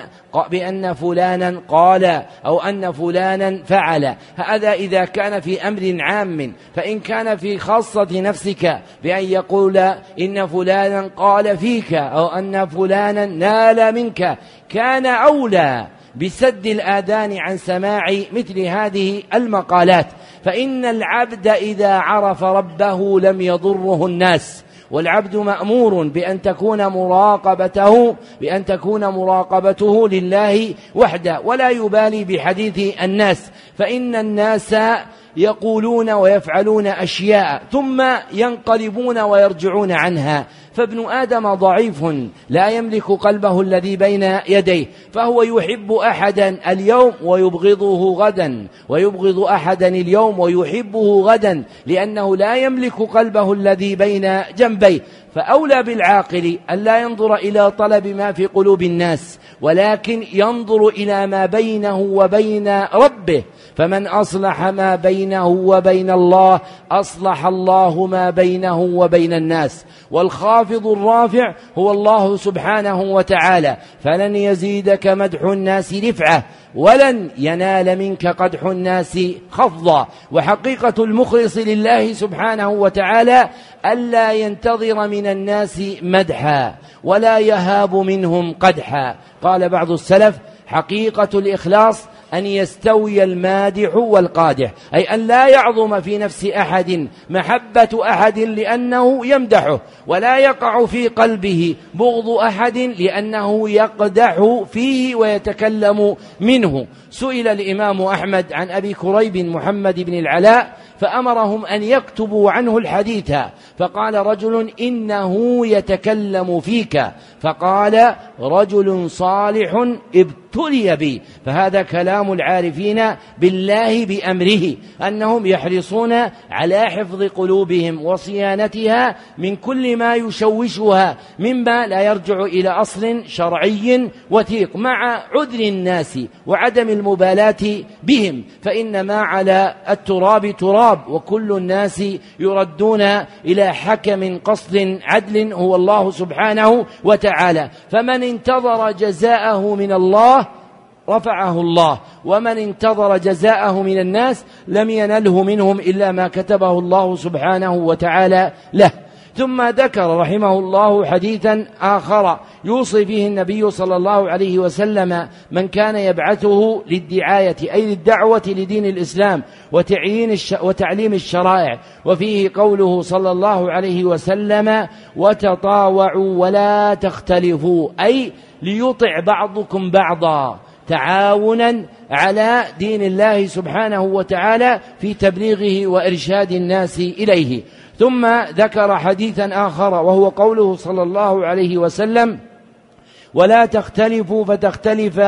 بأن فلانا قال أو أن فلانا فعل. هذا إذا كان في أمر عام. فإن كان في خاصة نفسك بأن يقول إن فلانا قال فيك أو أن فلانا نال منك كان أولى بسد الآذان عن سماع مثل هذه المقالات. فإن العبد إذا عرف ربه لم يضره الناس والعبد مأمور بأن تكون مراقبته بأن تكون مراقبته لله وحده ولا يبالي بحديث الناس فإن الناس يقولون ويفعلون أشياء ثم ينقلبون ويرجعون عنها. فابن آدم ضعيف لا يملك قلبه الذي بين يديه فهو يحب أحدا اليوم ويبغضه غدا ويبغض أحدا اليوم ويحبه غدا لأنه لا يملك قلبه الذي بين جنبيه. فأولى بالعاقل أن لا ينظر إلى طلب ما في قلوب الناس ولكن ينظر إلى ما بينه وبين ربه. فمن أصلح ما بينه وبين الله أصلح الله ما بينه وبين الناس. والخافض الرافع هو الله سبحانه وتعالى. فلن يزيدك مدح الناس رفعه ولن ينال منك قدح الناس خفضا. وحقيقة المخلص لله سبحانه وتعالى ألا ينتظر من الناس مدحا ولا يهاب منهم قدحا. قال بعض السلف حقيقة الإخلاص أن يستوي المادح والقادح أي أن لا يعظم في نفس أحد محبة أحد لأنه يمدحه ولا يقع في قلبه بغض أحد لأنه يقدح فيه ويتكلم منه. سئل الإمام أحمد عن أبي كريب محمد بن العلاء فأمرهم أن يكتبوا عنه الحديث فقال رجل إنه يتكلم فيك فقال رجل صالح ابتلي بي فهذا كلام العارفين بالله بأمره أنهم يحرصون على حفظ قلوبهم وصيانتها من كل ما يشوشها مما لا يرجع إلى أصل شرعي وثيق مع عذر الناس وعدم المبالاة بهم. فإنما على التراب تراب وكل الناس يردون إلى حكم قصد عدل هو الله سبحانه وتعالى. فمن انتظر جزاءه من الله رفعه الله ومن انتظر جزاءه من الناس لم ينله منهم إلا ما كتبه الله سبحانه وتعالى له. ثم ذكر رحمه الله حديثا آخر يوصي فيه النبي صلى الله عليه وسلم من كان يبعثه للدعاية أي للدعوة لدين الإسلام وتعيين الش وتعليم الشرائع. وفيه قوله صلى الله عليه وسلم وتطاوعوا ولا تختلفوا أي ليطع بعضكم بعضا تعاونا على دين الله سبحانه وتعالى في تبليغه وإرشاد الناس إليه. ثم ذكر حديثا آخر وهو قوله صلى الله عليه وسلم ولا تختلفوا فتختلف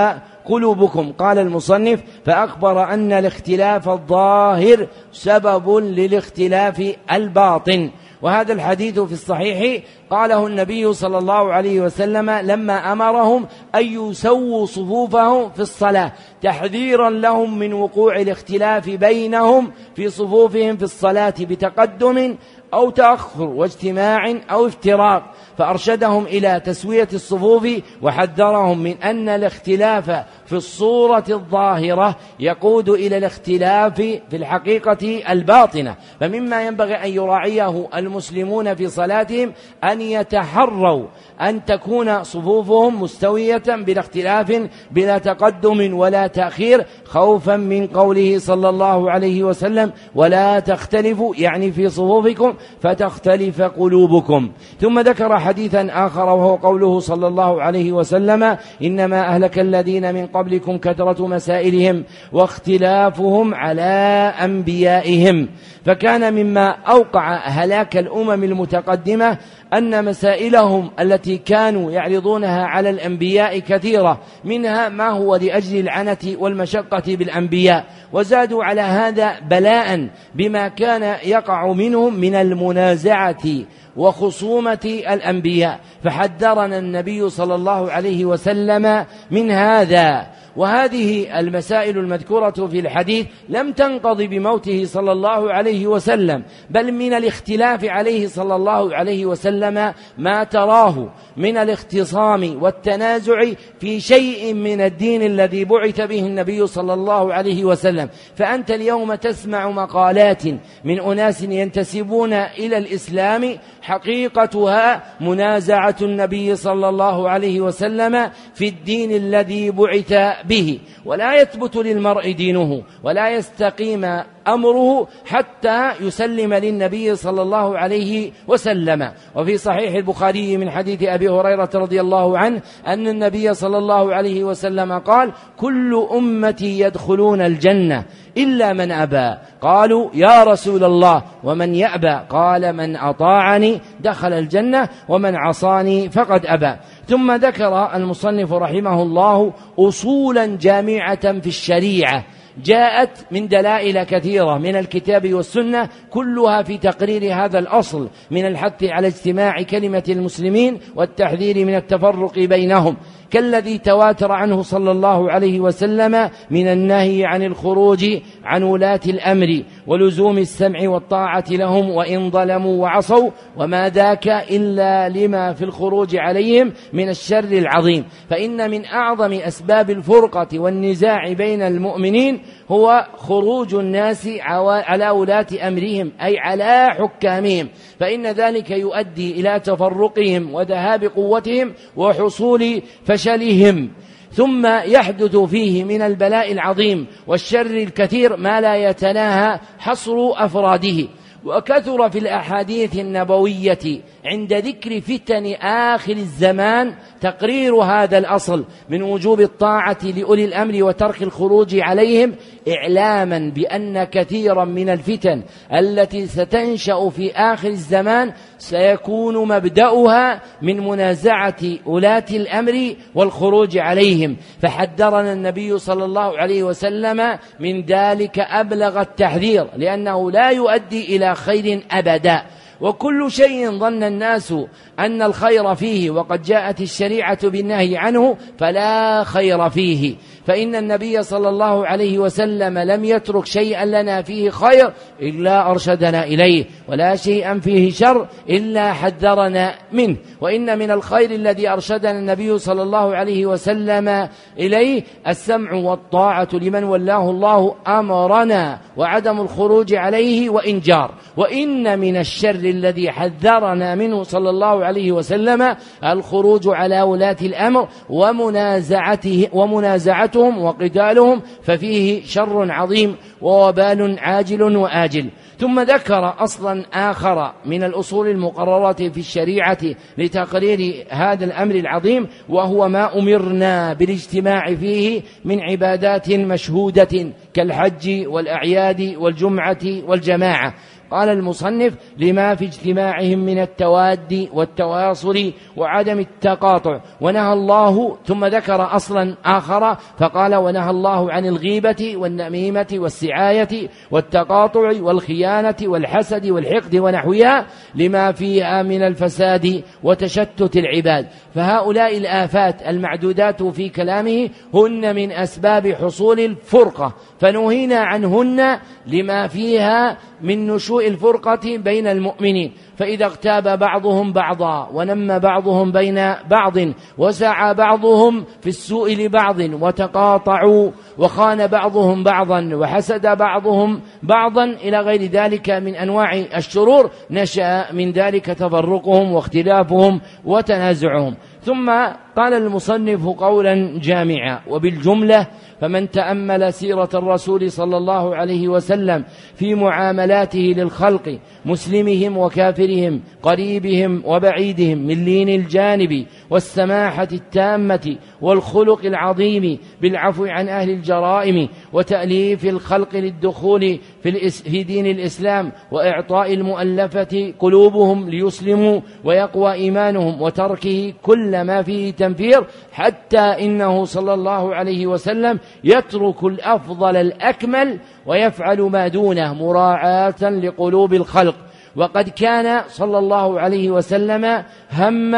قلوبكم قال المصنف فأخبر أن الاختلاف الظاهر سبب للاختلاف الباطن وهذا الحديث في الصحيح قاله النبي صلى الله عليه وسلم لما أمرهم أن يسووا صفوفهم في الصلاة تحذيرا لهم من وقوع الاختلاف بينهم في صفوفهم في الصلاة بتقدم أو تأخر واجتماع أو افتراق. فأرشدهم إلى تسوية الصفوف وحذرهم من أن الاختلاف في الصورة الظاهرة يقود إلى الاختلاف في الحقيقة الباطنة. فمما ينبغي أن يراعيه المسلمون في صلاتهم أن يتحروا أن تكون صفوفهم مستوية بلا اختلاف بلا تقدم ولا تأخير خوفا من قوله صلى الله عليه وسلم ولا تختلفوا يعني في صفوفكم فتختلف قلوبكم. ثم ذكر حديثا آخر وهو قوله صلى الله عليه وسلم إنما أهلك الذين من قبلكم كثرة مسائلهم واختلافهم على أنبيائهم. فكان مما أوقع هلاك الأمم المتقدمة أن مسائلهم التي كانوا يعرضونها على الأنبياء كثيرة منها ما هو لأجل العنة والمشقة بالأنبياء. وزادوا على هذا بلاء بما كان يقع منهم من المنازعة وخصومة الأنبياء. فحذرنا النبي صلى الله عليه وسلم من هذا. وهذه المسائل المذكورة في الحديث لم تنقضي بموته صلى الله عليه وسلم بل من الاختلاف عليه صلى الله عليه وسلم ما تراه. من الاختصام والتنازع في شيء من الدين الذي بعث به النبي صلى الله عليه وسلم. فأنت اليوم تسمع مقالات من أناس ينتسبون إلى الإسلام حقيقتها منازعة النبي صلى الله عليه وسلم في الدين الذي بعث به. ولا يثبت للمرء دينه ولا يستقيم أمره حتى يسلم للنبي صلى الله عليه وسلم. وفي صحيح البخاري من حديث أبي هريرة رضي الله عنه أن النبي صلى الله عليه وسلم قال كل أمتي يدخلون الجنة إلا من أبى. قالوا يا رسول الله ومن يأبى؟ قال من أطاعني دخل الجنة ومن عصاني فقد أبى. ثم ذكر المصنف رحمه الله أصولا جامعة في الشريعة. جاءت من دلائل كثيرة من الكتاب والسنة كلها في تقرير هذا الأصل من الحث على اجتماع كلمة المسلمين والتحذير من التفرق بينهم. كالذي تواتر عنه صلى الله عليه وسلم من النهي عن الخروج عن ولاة الأمر ولزوم السمع والطاعة لهم وإن ظلموا وعصوا وما ذاك إلا لما في الخروج عليهم من الشر العظيم. فإن من أعظم أسباب الفرقة والنزاع بين المؤمنين هو خروج الناس على ولاة أمرهم أي على حكامهم. فإن ذلك يؤدي إلى تفرقهم وذهاب قوتهم وحصول فشلهم ثم يحدث فيه من البلاء العظيم والشر الكثير ما لا يتناهى حصر أفراده. وكثر في الأحاديث النبوية عند ذكر فتن آخر الزمان تقرير هذا الأصل من وجوب الطاعة لأولي الأمر وترك الخروج عليهم إعلاما بأن كثيرا من الفتن التي ستنشأ في آخر الزمان سيكون مبدأها من منازعة ولاة الأمر والخروج عليهم. فحذرنا النبي صلى الله عليه وسلم من ذلك أبلغ التحذير لأنه لا يؤدي إلى خير أبدا. وكل شيء ظن الناس أن الخير فيه وقد جاءت الشريعة بالنهي عنه فلا خير فيه. فإن النبي صلى الله عليه وسلم لم يترك شيئا لنا فيه خير إلا أرشدنا إليه ولا شيئا فيه شر إلا حذرنا منه. وإن من الخير الذي أرشدنا النبي صلى الله عليه وسلم إليه السمع والطاعة لمن ولاه الله أمرنا وعدم الخروج عليه وإن جار وإن من الشر الذي حذرنا منه صلى الله عليه وسلم الخروج على ولاة الأمر ومنازعته ومنازعتهم وقتالهم ففيه شر عظيم ووبال عاجل وآجل. ثم ذكر أصلا آخر من الأصول المقررة في الشريعة لتقرير هذا الأمر العظيم وهو ما أمرنا بالاجتماع فيه من عبادات مشهودة كالحج والأعياد والجمعة والجماعة. قال المصنف لما في اجتماعهم من التواد والتواصل وعدم التقاطع. ونهى الله ثم ذكر أصلا آخر فقال ونهى الله عن الغيبة والنميمة والسعاية والتقاطع والخيانة والحسد والحقد ونحوها لما فيها من الفساد وتشتت العباد. فهؤلاء الآفات المعدودات في كلامه هن من أسباب حصول الفرقة. فنهينا عنهن لما فيها من نشوء الفرقة بين المؤمنين. فإذا اغتاب بعضهم بعضا ونم بعضهم بين بعض وسعى بعضهم في السوء لبعض وتقاطعوا وخان بعضهم بعضا وحسد بعضهم بعضا إلى غير ذلك من أنواع الشرور. نشأ من ذلك تفرقهم واختلافهم وتنازعهم. ثم قال المصنف قولا جامعا وبالجملة فمن تأمل سيرة الرسول صلى الله عليه وسلم في معاملاته للخلق مسلمهم وكافرهم قريبهم وبعيدهم من لين الجانب والسماحة التامة والخلق العظيم بالعفو عن أهل الجرائم وتأليف الخلق للدخول في, في دين الإسلام وإعطاء المؤلفة قلوبهم ليسلموا ويقوى إيمانهم وتركه كل ما فيه تنفير حتى إنه صلى الله عليه وسلم يترك الأفضل الأكمل ويفعل ما دونه مراعاة لقلوب الخلق. وقد كان صلى الله عليه وسلم هم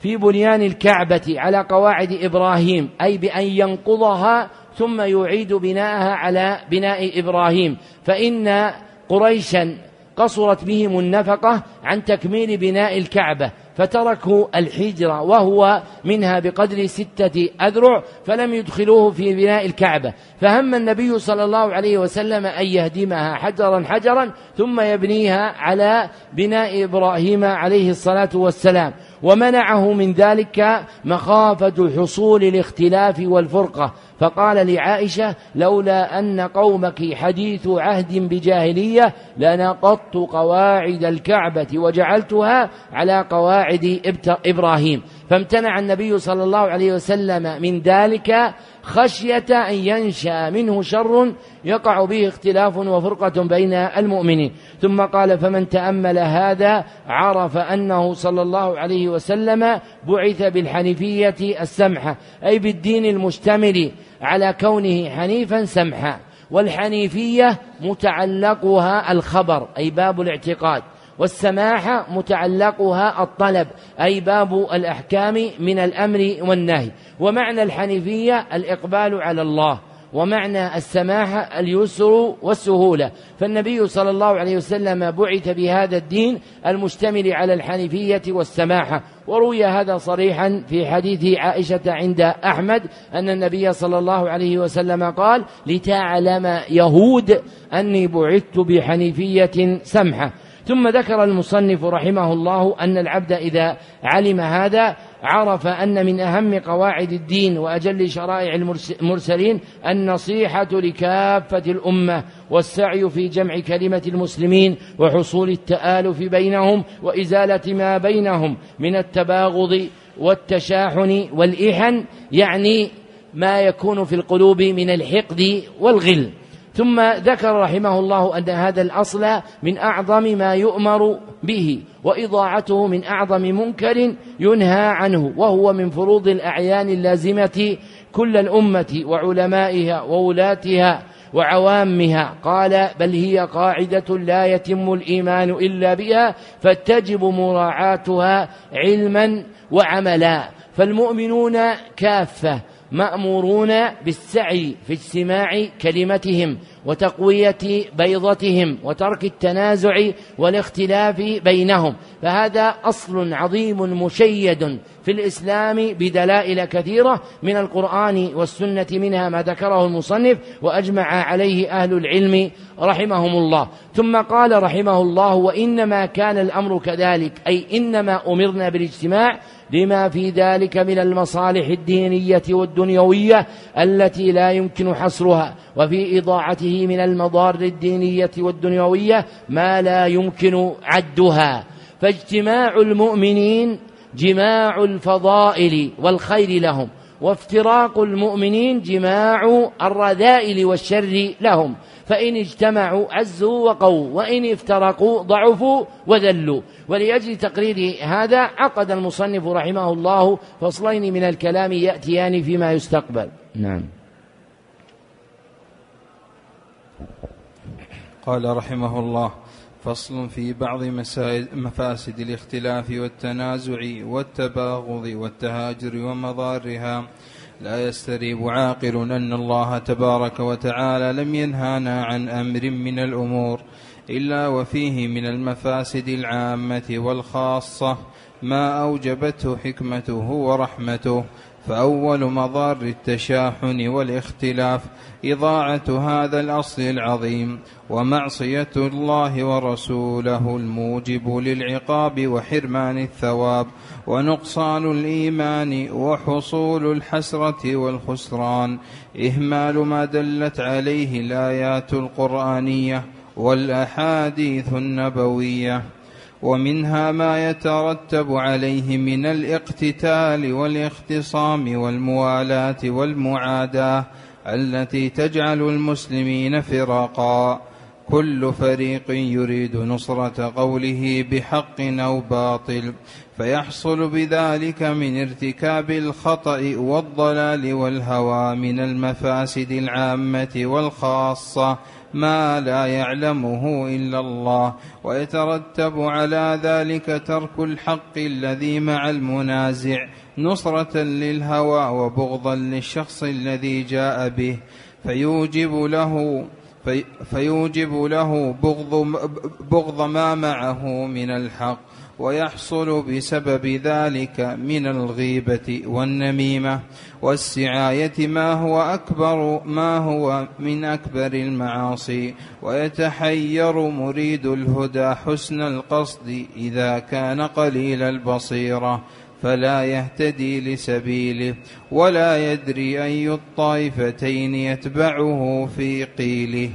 في بنيان الكعبة على قواعد إبراهيم أي بأن ينقضها ثم يعيد بناءها على بناء إبراهيم. فإن قريشا قصرت بهم النفقة عن تكميل بناء الكعبة. فتركوا الحجرة وهو منها بقدر ستة أذرع فلم يدخلوه في بناء الكعبة. فهم النبي صلى الله عليه وسلم أن يهدمها حجرا حجرا ثم يبنيها على بناء إبراهيم عليه الصلاة والسلام. ومنعه من ذلك مخافة حصول الاختلاف والفرقة. فقال لعائشة لولا أن قومك حديث عهد بجاهلية لنقضت قواعد الكعبة وجعلتها على قواعد إبراهيم. فامتنع النبي صلى الله عليه وسلم من ذلك خشية أن ينشأ منه شر يقع به اختلاف وفرقة بين المؤمنين. ثم قال فمن تأمل هذا عرف أنه صلى الله عليه وسلم بعث بالحنيفية السمحة أي بالدين المشتمل على كونه حنيفا سمحا. والحنيفية متعلقها الخبر أي باب الاعتقاد. والسماحة متعلقها الطلب أي باب الأحكام من الأمر والنهي. ومعنى الحنيفية الإقبال على الله ومعنى السماحة اليسر والسهولة. فالنبي صلى الله عليه وسلم بعث بهذا الدين المشتمل على الحنيفية والسماحة وروي هذا صريحا في حديث عائشة عند أحمد أن النبي صلى الله عليه وسلم قال لتعلم يهود أني بعثت بحنيفية سمحة ثم ذكر المصنف رحمه الله أن العبد إذا علم هذا عرف أن من أهم قواعد الدين وأجل شرائع المرسلين النصيحة لكافة الأمة والسعي في جمع كلمة المسلمين وحصول التآلف بينهم وإزالة ما بينهم من التباغض والتشاحن والإحن يعني ما يكون في القلوب من الحقد والغل. ثم ذكر رحمه الله أن هذا الأصل من أعظم ما يؤمر به وإضاعته من أعظم منكر ينهى عنه وهو من فروض الأعيان اللازمة كل الأمة وعلمائها وولاتها وعوامها. قال بل هي قاعدة لا يتم الإيمان إلا بها فتجب مراعاتها علما وعملا. فالمؤمنون كافة مأمورون بالسعي في اجتماع كلمتهم وتقوية بيضتهم وترك التنازع والاختلاف بينهم. فهذا أصل عظيم مشيد في الإسلام بدلائل كثيرة من القرآن والسنة منها ما ذكره المصنف وأجمع عليه أهل العلم رحمهم الله. ثم قال رحمه الله وإنما كان الأمر كذلك. أي إنما أمرنا بالاجتماع لما في ذلك من المصالح الدينية والدنيوية التي لا يمكن حصرها وفي إضاعته من المضار الدينية والدنيوية ما لا يمكن عدها. فاجتماع المؤمنين جماع الفضائل والخير لهم وافتراق المؤمنين جماع الرذائل والشر لهم. فإن اجتمعوا عزوا وقوا وإن افترقوا ضعفوا وذلوا. ولأجل تقرير هذا عقد المصنف رحمه الله فصلين من الكلام يأتيان فيما يستقبل. نعم. قال رحمه الله فصل في بعض مفاسد الاختلاف والتنازع والتباغض والتهاجر ومضارها. لا يستريب عاقل أن الله تبارك وتعالى لم ينهانا عن أمر من الأمور إلا وفيه من المفاسد العامة والخاصة ما أوجبته حكمته ورحمته فأول مضار التشاحن والاختلاف إضاعة هذا الأصل العظيم ومعصية الله ورسوله الموجب للعقاب وحرمان الثواب ونقصان الإيمان وحصول الحسرة والخسران. إهمال ما دلت عليه الآيات القرآنية والأحاديث النبوية. ومنها ما يترتب عليه من الاقتتال والاختصام والموالاة والمعاداة التي تجعل المسلمين فرقا كل فريق يريد نصرة قوله بحق أو باطل فيحصل بذلك من ارتكاب الخطأ والضلال والهوى من المفاسد العامة والخاصة ما لا يعلمه إلا الله ويترتب على ذلك ترك الحق الذي مع المنازع نصرة للهوى وبغضا للشخص الذي جاء به. فيوجب له في فيوجب له بغض, بغض ما معه من الحق. ويحصل بسبب ذلك من الغيبة والنميمة والسعاية ما هو أكبر ما هو من أكبر المعاصي. ويتحير مريد الهدى حسن القصد إذا كان قليل البصيرة. فلا يهتدي لسبيله ولا يدري أي الطائفتين يتبعه في قيله.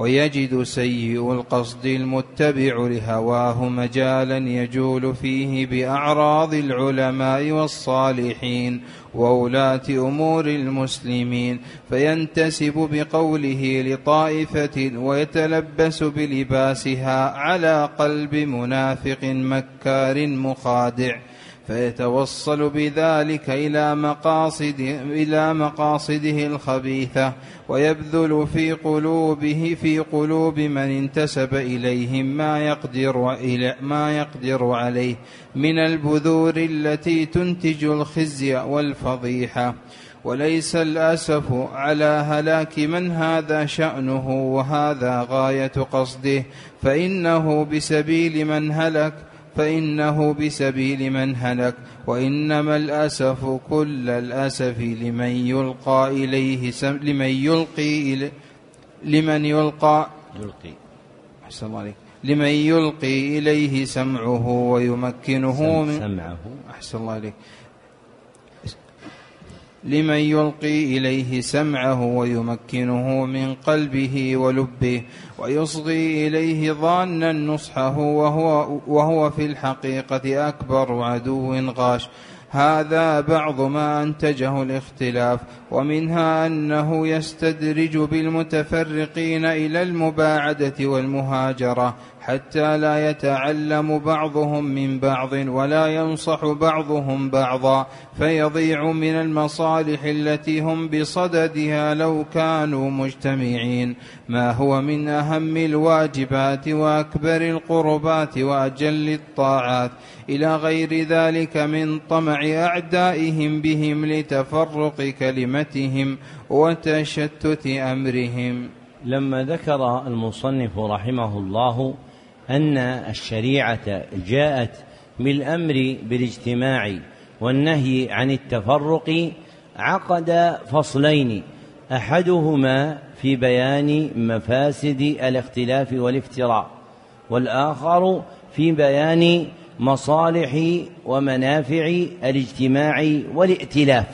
ويجد سيء القصد المتبع لهواه مجالا يجول فيه بأعراض العلماء والصالحين وولاة أمور المسلمين فينتسب بقوله لطائفة ويتلبس بلباسها على قلب منافق مكار مخادع. فيتوصل بذلك إلى مقاصد إلى مقاصده الخبيثة ويبذل في قلوبه في قلوب من انتسب إليهم ما يقدر إلى ما يقدر عليه من البذور التي تنتج الخزي والفضيحة. وليس الأسف على هلاك من هذا شأنه وهذا غاية قصده فإنه بسبيل من هلك فإنه بسبيل من هلك وإنما الأسف كل الأسف لمن يلقى إليه سم لمن يلقي إلي لمن يلقى يلقي. أحسن الله عليك. لمن يلقي إليه سمعه ويمكنه من سمعه. أحسن الله عليك. لمن يلقي إليه سمعه ويمكنه من قلبه ولبه ويصغي إليه ظانا نصحه وهو, وهو في الحقيقة أكبر عدو غاش. هذا بعض ما أنتجه الاختلاف ومنها أنه يستدرج بالمتفرقين إلى المباعدة والمهاجرة. حتى لا يتعلم بعضهم من بعض ولا ينصح بعضهم بعضا فيضيع من المصالح التي هم بصددها لو كانوا مجتمعين. ما هو من أهم الواجبات وأكبر القربات وأجل الطاعات. إلى غير ذلك من طمع أعدائهم بهم لتفرق كلمتهم وتشتت أمرهم. لما ذكر المصنف رحمه الله أن الشريعة جاءت بالأمر بالاجتماع والنهي عن التفرق عقد فصلين أحدهما في بيان مفاسد الاختلاف والافتراء والآخر في بيان مصالح ومنافع الاجتماع والائتلاف.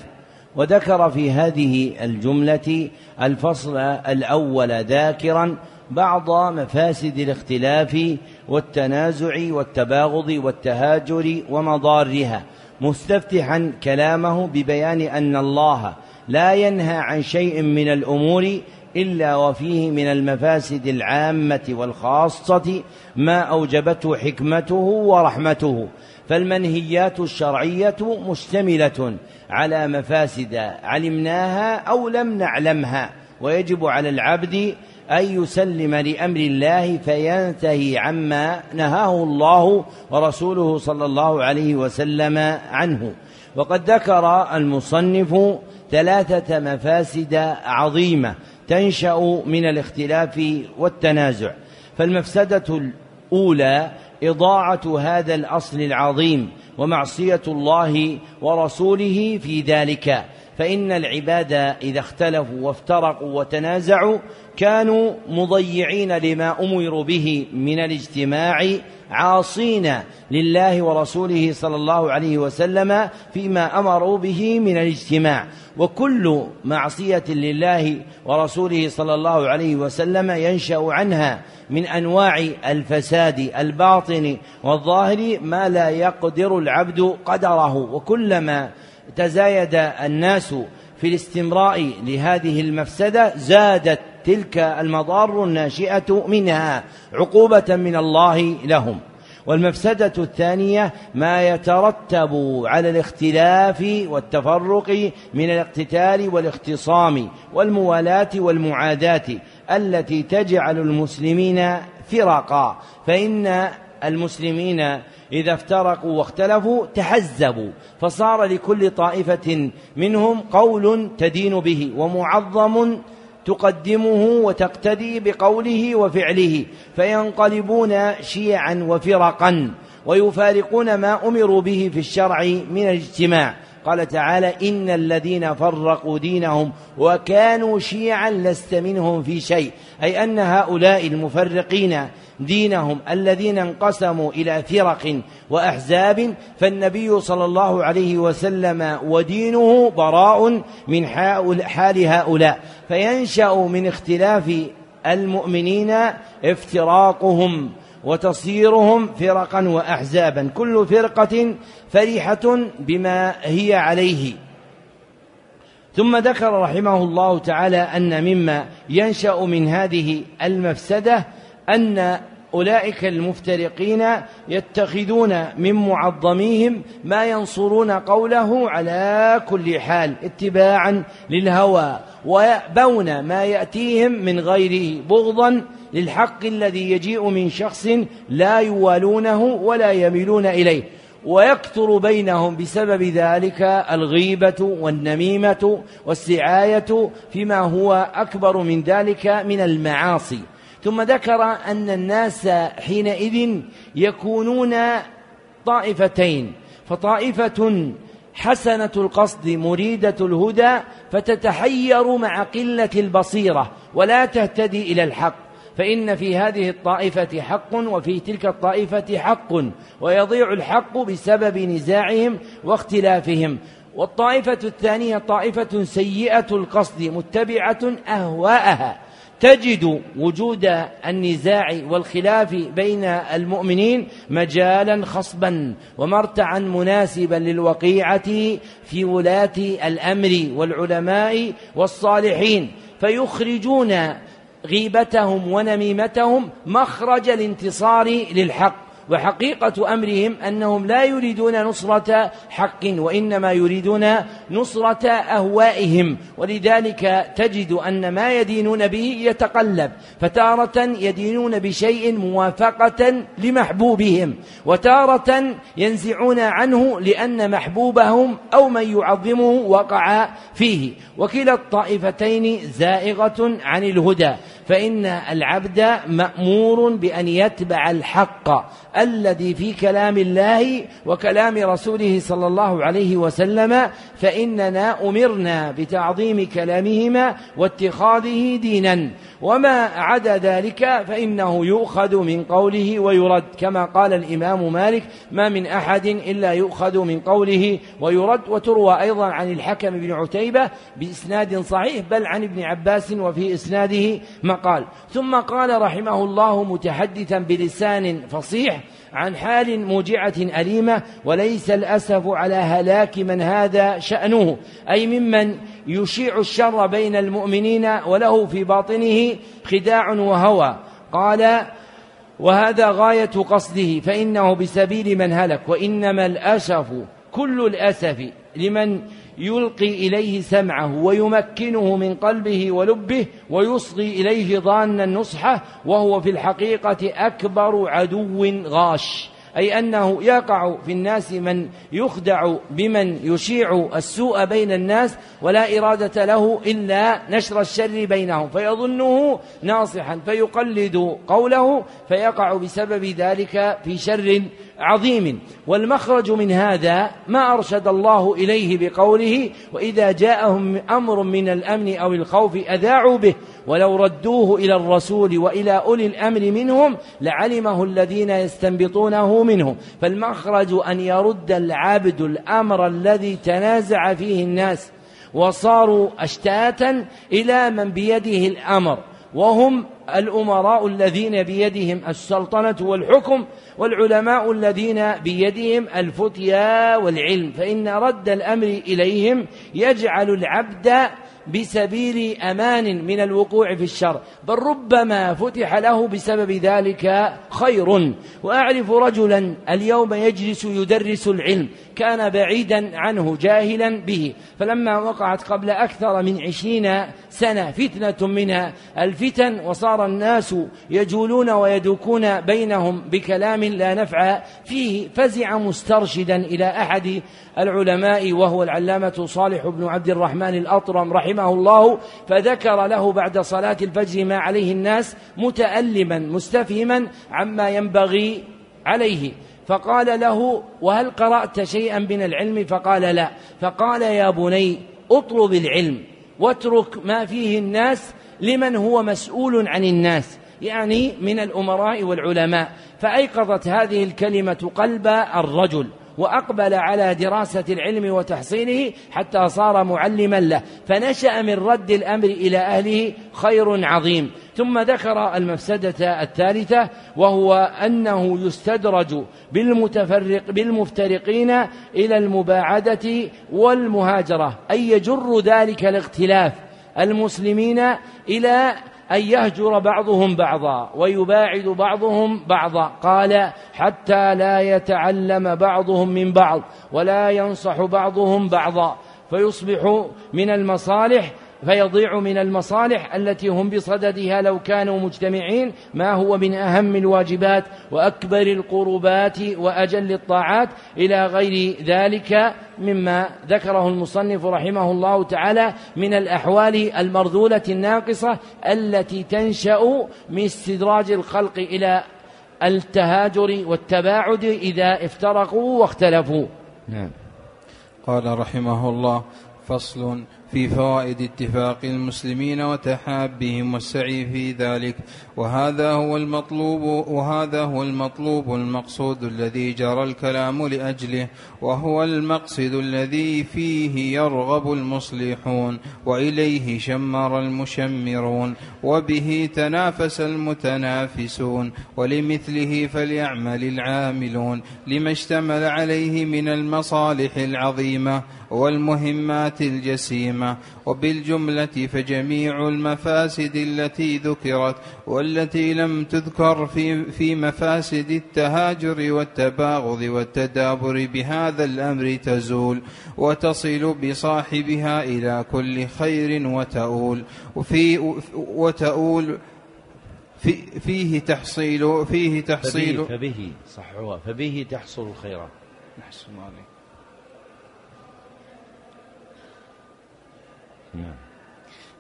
وذكر في هذه الجملة الفصل الأول ذاكرا بعض مفاسد الاختلاف والتنازع والتباغض والتهاجر ومضارها مستفتحا كلامه ببيان أن الله لا ينهى عن شيء من الأمور إلا وفيه من المفاسد العامة والخاصة ما أوجبته حكمته ورحمته فالمنهيات الشرعية مشتملة على مفاسد علمناها أو لم نعلمها ويجب على العبد أن يسلم لأمر الله فينتهي عما نهاه الله ورسوله صلى الله عليه وسلم عنه. وقد ذكر المصنف ثلاثة مفاسد عظيمة تنشأ من الاختلاف والتنازع. فالمفسدة الأولى إضاعة هذا الأصل العظيم ومعصية الله ورسوله في ذلك. فإن العباد إذا اختلفوا وافترقوا وتنازعوا كانوا مضيعين لما أمروا به من الاجتماع عاصين لله ورسوله صلى الله عليه وسلم فيما أمروا به من الاجتماع. وكل معصية لله ورسوله صلى الله عليه وسلم ينشأ عنها من أنواع الفساد الباطن والظاهر ما لا يقدر العبد قدره. وكلما تزايد الناس في الاستمراء لهذه المفسدة زادت تلك المضار الناشئة منها عقوبة من الله لهم. والمفسدة الثانية ما يترتب على الاختلاف والتفرق من الاقتتال والاختصام والموالاة والمعاداة التي تجعل المسلمين فرقا. فإن المسلمين إذا افترقوا واختلفوا تحزبوا فصار لكل طائفة منهم قول تدين به ومعظم تقدمه وتقتدي بقوله وفعله فينقلبون شيعا وفرقا ويفارقون ما أمروا به في الشرع من الاجتماع. قال تعالى إن الذين فرقوا دينهم وكانوا شيعا لست منهم في شيء. أي أن هؤلاء المفرقين دينهم الذين انقسموا إلى فرق وأحزاب فالنبي صلى الله عليه وسلم ودينه براء من حال هؤلاء. فينشأ من اختلاف المؤمنين افتراقهم وتصيرهم فرقا واحزابا. كل فرقة فرحه بما هي عليه. ثم ذكر رحمه الله تعالى أن مما ينشأ من هذه المفسدة أن أولئك المفترقين يتخذون من معظميهم ما ينصرون قوله على كل حال اتباعا للهوى ويأبون ما يأتيهم من غيره بغضا للحق الذي يجيء من شخص لا يوالونه ولا يميلون إليه. ويكثر بينهم بسبب ذلك الغيبة والنميمة والسعاية فيما هو أكبر من ذلك من المعاصي. ثم ذكر أن الناس حينئذ يكونون طائفتين فطائفة حسنة القصد مريدة الهدى فتتحير مع قلة البصيرة ولا تهتدي إلى الحق. فإن في هذه الطائفة حق وفي تلك الطائفة حق ويضيع الحق بسبب نزاعهم واختلافهم. والطائفة الثانية طائفة سيئة القصد متبعة أهواءها. تجد وجود النزاع والخلاف بين المؤمنين مجالا خصبا ومرتعا مناسبا للوقيعة في ولاة الأمر والعلماء والصالحين. فيخرجون غيبتهم ونميمتهم مخرج الانتصار للحق. وحقيقة أمرهم أنهم لا يريدون نصرة حق وإنما يريدون نصرة أهوائهم. ولذلك تجد أن ما يدينون به يتقلب. فتارة يدينون بشيء موافقة لمحبوبهم وتارة ينزعون عنه لأن محبوبهم أو من يعظمه وقع فيه. وكلا الطائفتين زائغة عن الهدى. فإن العبد مأمور بأن يتبع الحق الذي في كلام الله وكلام رسوله صلى الله عليه وسلم فإننا أمرنا بتعظيم كلامهما واتخاذه دينا. وما عدا ذلك فإنه يؤخذ من قوله ويرد. كما قال الإمام مالك ما من أحد إلا يؤخذ من قوله ويرد وتروى أيضا عن الحكم بن عتيبة بإسناد صحيح بل عن ابن عباس وفي إسناده مقال ثم قال رحمه الله متحدثا بلسان فصيح عن حال موجعة أليمة وليس الأسف على هلاك من هذا شأنه أي ممن يشيع الشر بين المؤمنين وله في باطنه خداع وهوى. قال وهذا غاية قصده فإنه بسبيل من هلك وإنما الأسف كل الأسف لمن يلقي إليه سمعه ويمكنه من قلبه ولبه ويصغي إليه ظان النصح وهو في الحقيقة أكبر عدو غاش. أي أنه يقع في الناس من يخدع بمن يشيع السوء بين الناس ولا إرادة له إلا نشر الشر بينهم. فيظنه ناصحا فيقلد قوله فيقع بسبب ذلك في شر عظيم. والمخرج من هذا ما أرشد الله إليه بقوله وإذا جاءهم أمر من الأمن أو الخوف أذاعوا به ولو ردوه إلى الرسول وإلى أولي الأمر منهم لعلمه الذين يستنبطونه منهم. فالمخرج أن يرد العبد الأمر الذي تنازع فيه الناس وصاروا أشتاتا إلى من بيده الأمر. وهم الأمراء الذين بيدهم السلطنة والحكم والعلماء الذين بيدهم الفتيا والعلم. فإن رد الأمر إليهم يجعل العبد بسبيل أمان من الوقوع في الشر بل ربما فتح له بسبب ذلك خير. وأعرف رجلا اليوم يجلس يدرس العلم كان بعيدا عنه جاهلا به. فلما وقعت قبل أكثر من عشرين سنة فتنة من الفتن وصار الناس يجولون ويدوكون بينهم بكلام لا نفع فيه فزع مسترشدا إلى أحد العلماء وهو العلامة صالح بن عبد الرحمن الأطرم رحمه رحمه الله فذكر له بعد صلاة الفجر ما عليه الناس متألما مستفهما عما ينبغي عليه. فقال له وهل قرأت شيئا من العلم؟ فقال لا. فقال يا بني اطلب العلم واترك ما فيه الناس لمن هو مسؤول عن الناس. يعني من الأمراء والعلماء. فأيقظت هذه الكلمة قلب الرجل. وأقبل على دراسة العلم وتحصيله حتى صار معلما له. فنشأ من رد الأمر إلى أهله خير عظيم. ثم ذكر المفسدة الثالثة وهو أنه يستدرج بالمتفرق بالمفترقين إلى المباعدة والمهاجرة أي يجر ذلك الاختلاف المسلمين إلى أن يهجر بعضهم بعضا ويباعد بعضهم بعضا. قال حتى لا يتعلم بعضهم من بعض ولا ينصح بعضهم بعضا. فيصبح من المصالح فيضيع من المصالح التي هم بصددها لو كانوا مجتمعين ما هو من أهم الواجبات وأكبر القربات وأجل الطاعات إلى غير ذلك مما ذكره المصنف رحمه الله تعالى من الأحوال المرذولة الناقصة التي تنشأ من استدراج الخلق إلى التهاجر والتباعد إذا افترقوا واختلفوا. نعم. قال رحمه الله فصل في فوائد اتفاق المسلمين وتحابهم والسعي في ذلك. وهذا هو المطلوب وهذا هو المطلوب المقصود الذي جرى الكلام لأجله وهو المقصد الذي فيه يرغب المصلحون وإليه شمر المشمرون وبه تنافس المتنافسون ولمثله فليعمل العاملون. لما اشتمل عليه من المصالح العظيمة والمهمات الجسيمة وبالجملة فجميع المفاسد التي ذكرت والتي لم تذكر في, في مفاسد التهاجر والتباغض والتدابر بهذا الأمر تزول وتصل بصاحبها إلى كل خير وتؤول وفي وتؤول في فيه تحصيل فيه تحصيل فبه, فبه صح هو فبه تحصل الخيرات. نحسن عليك. نعم.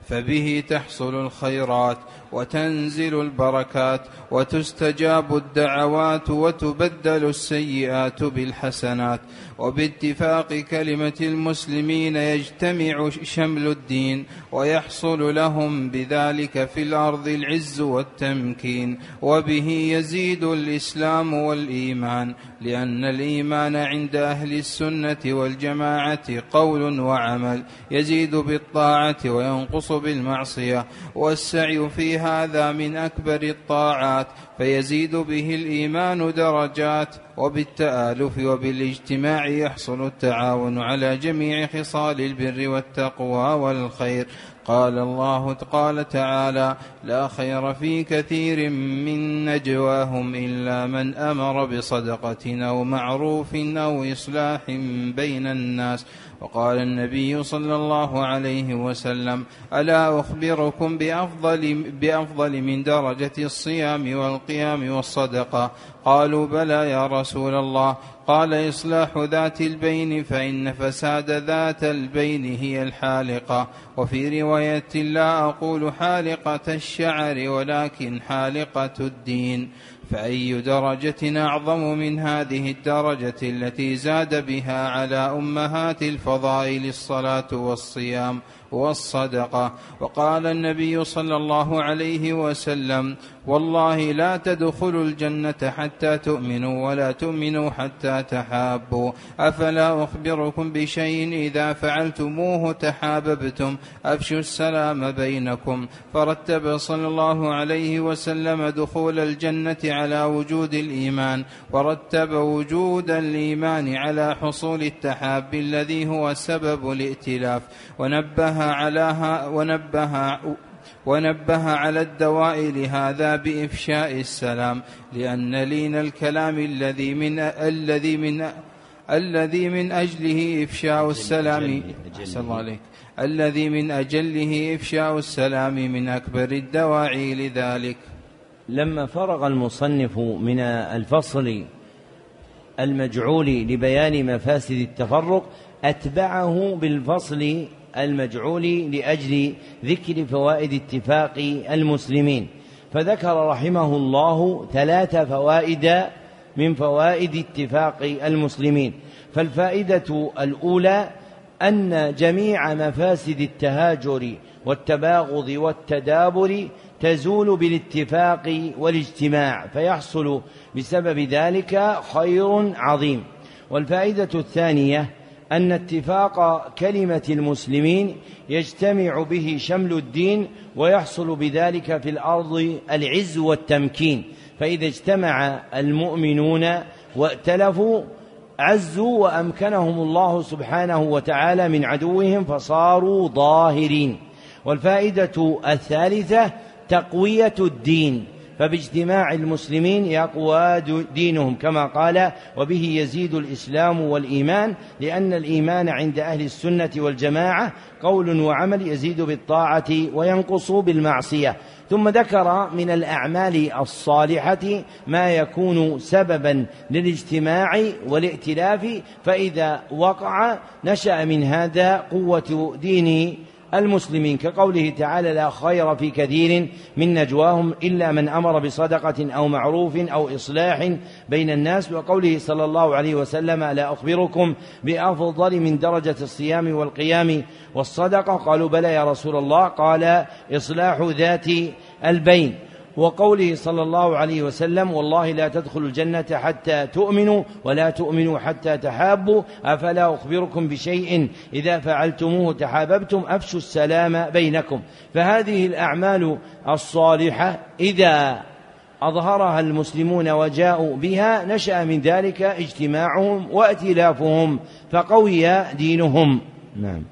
فبه تحصل الخيرات وتنزل البركات وتستجاب الدعوات وتبدل السيئات بالحسنات. وباتفاق كلمة المسلمين يجتمع شمل الدين ويحصل لهم بذلك في الأرض العز والتمكين وبه يزيد الإسلام والإيمان لأن الإيمان عند أهل السنة والجماعة قول وعمل يزيد بالطاعة وينقص بالمعصية والسعي في هذا من أكبر الطاعات فيزيد به الإيمان درجات وبالتآلف وبالاجتماع يحصل التعاون على جميع خصال البر والتقوى والخير. قال الله قال تعالى لا خير في كثير من نجواهم إلا من أمر بصدقة أو معروف أو إصلاح بين الناس. وقال النبي صلى الله عليه وسلم ألا أخبركم بافضل بأفضل من درجة الصيام والقيام والصدقة? قالوا بلى يا رسول الله. قال إصلاح ذات البين فإن فساد ذات البين هي الحالقة. وفي رواية لا أقول حالقة الشعر ولكن حالقة الدين. فأي درجة أعظم من هذه الدرجة التي زاد بها على أمهات الفضائل الصلاة والصيام والصدقة. وقال النبي صلى الله عليه وسلم والله لا تدخلوا الجنة حتى تؤمنوا ولا تؤمنوا حتى تحابوا. أفلا أخبركم بشيء إذا فعلتموه تحاببتم؟ أفشوا السلام بينكم. فرتب صلى الله عليه وسلم دخول الجنة على وجود الإيمان. ورتب وجود الإيمان على حصول التحاب الذي هو سبب الائتلاف. ونبه على ونبه ونبه على الدواء لهذا بإفشاء السلام لأن لين الكلام الذي من الذي من الذي من أجله إفشاء السلام. الله عليك. الذي من أجله إفشاء السلام من أكبر الدواعي لذلك لما فرغ المصنف من الفصل المجعول لبيان مفاسد التفرق أتبعه بالفصل المجعول لأجل ذكر فوائد اتفاق المسلمين. فذكر رحمه الله ثلاث فوائد من فوائد اتفاق المسلمين. فالفائدة الأولى أن جميع مفاسد التهاجر والتباغض والتدابر تزول بالاتفاق والاجتماع فيحصل بسبب ذلك خير عظيم. والفائدة الثانية أن اتفاق كلمة المسلمين يجتمع به شمل الدين ويحصل بذلك في الأرض العز والتمكين. فإذا اجتمع المؤمنون وائتلفوا عزوا وأمكنهم الله سبحانه وتعالى من عدوهم فصاروا ظاهرين. والفائدة الثالثة تقوية الدين. فباجتماع المسلمين يقوى دينهم كما قال وبه يزيد الإسلام والإيمان لأن الإيمان عند أهل السنة والجماعة قول وعمل يزيد بالطاعة وينقص بالمعصية. ثم ذكر من الأعمال الصالحة ما يكون سببا للاجتماع والائتلاف فإذا وقع نشأ من هذا قوة دين المسلمين كقوله تعالى لا خير في كثير من نجواهم إلا من أمر بصدقة أو معروف أو إصلاح بين الناس وقوله صلى الله عليه وسلم لا أخبركم بأفضل من درجة الصيام والقيام والصدقة قالوا بلى يا رسول الله قال إصلاح ذات البين وقوله صلى الله عليه وسلم والله لا تدخلوا الجنة حتى تؤمنوا ولا تؤمنوا حتى تحابوا أفلا أخبركم بشيء؟ إذا فعلتموه تحاببتم أفشوا السلام بينكم. فهذه الأعمال الصالحة إذا أظهرها المسلمون وجاءوا بها نشأ من ذلك اجتماعهم وائتلافهم فقوي دينهم. نعم.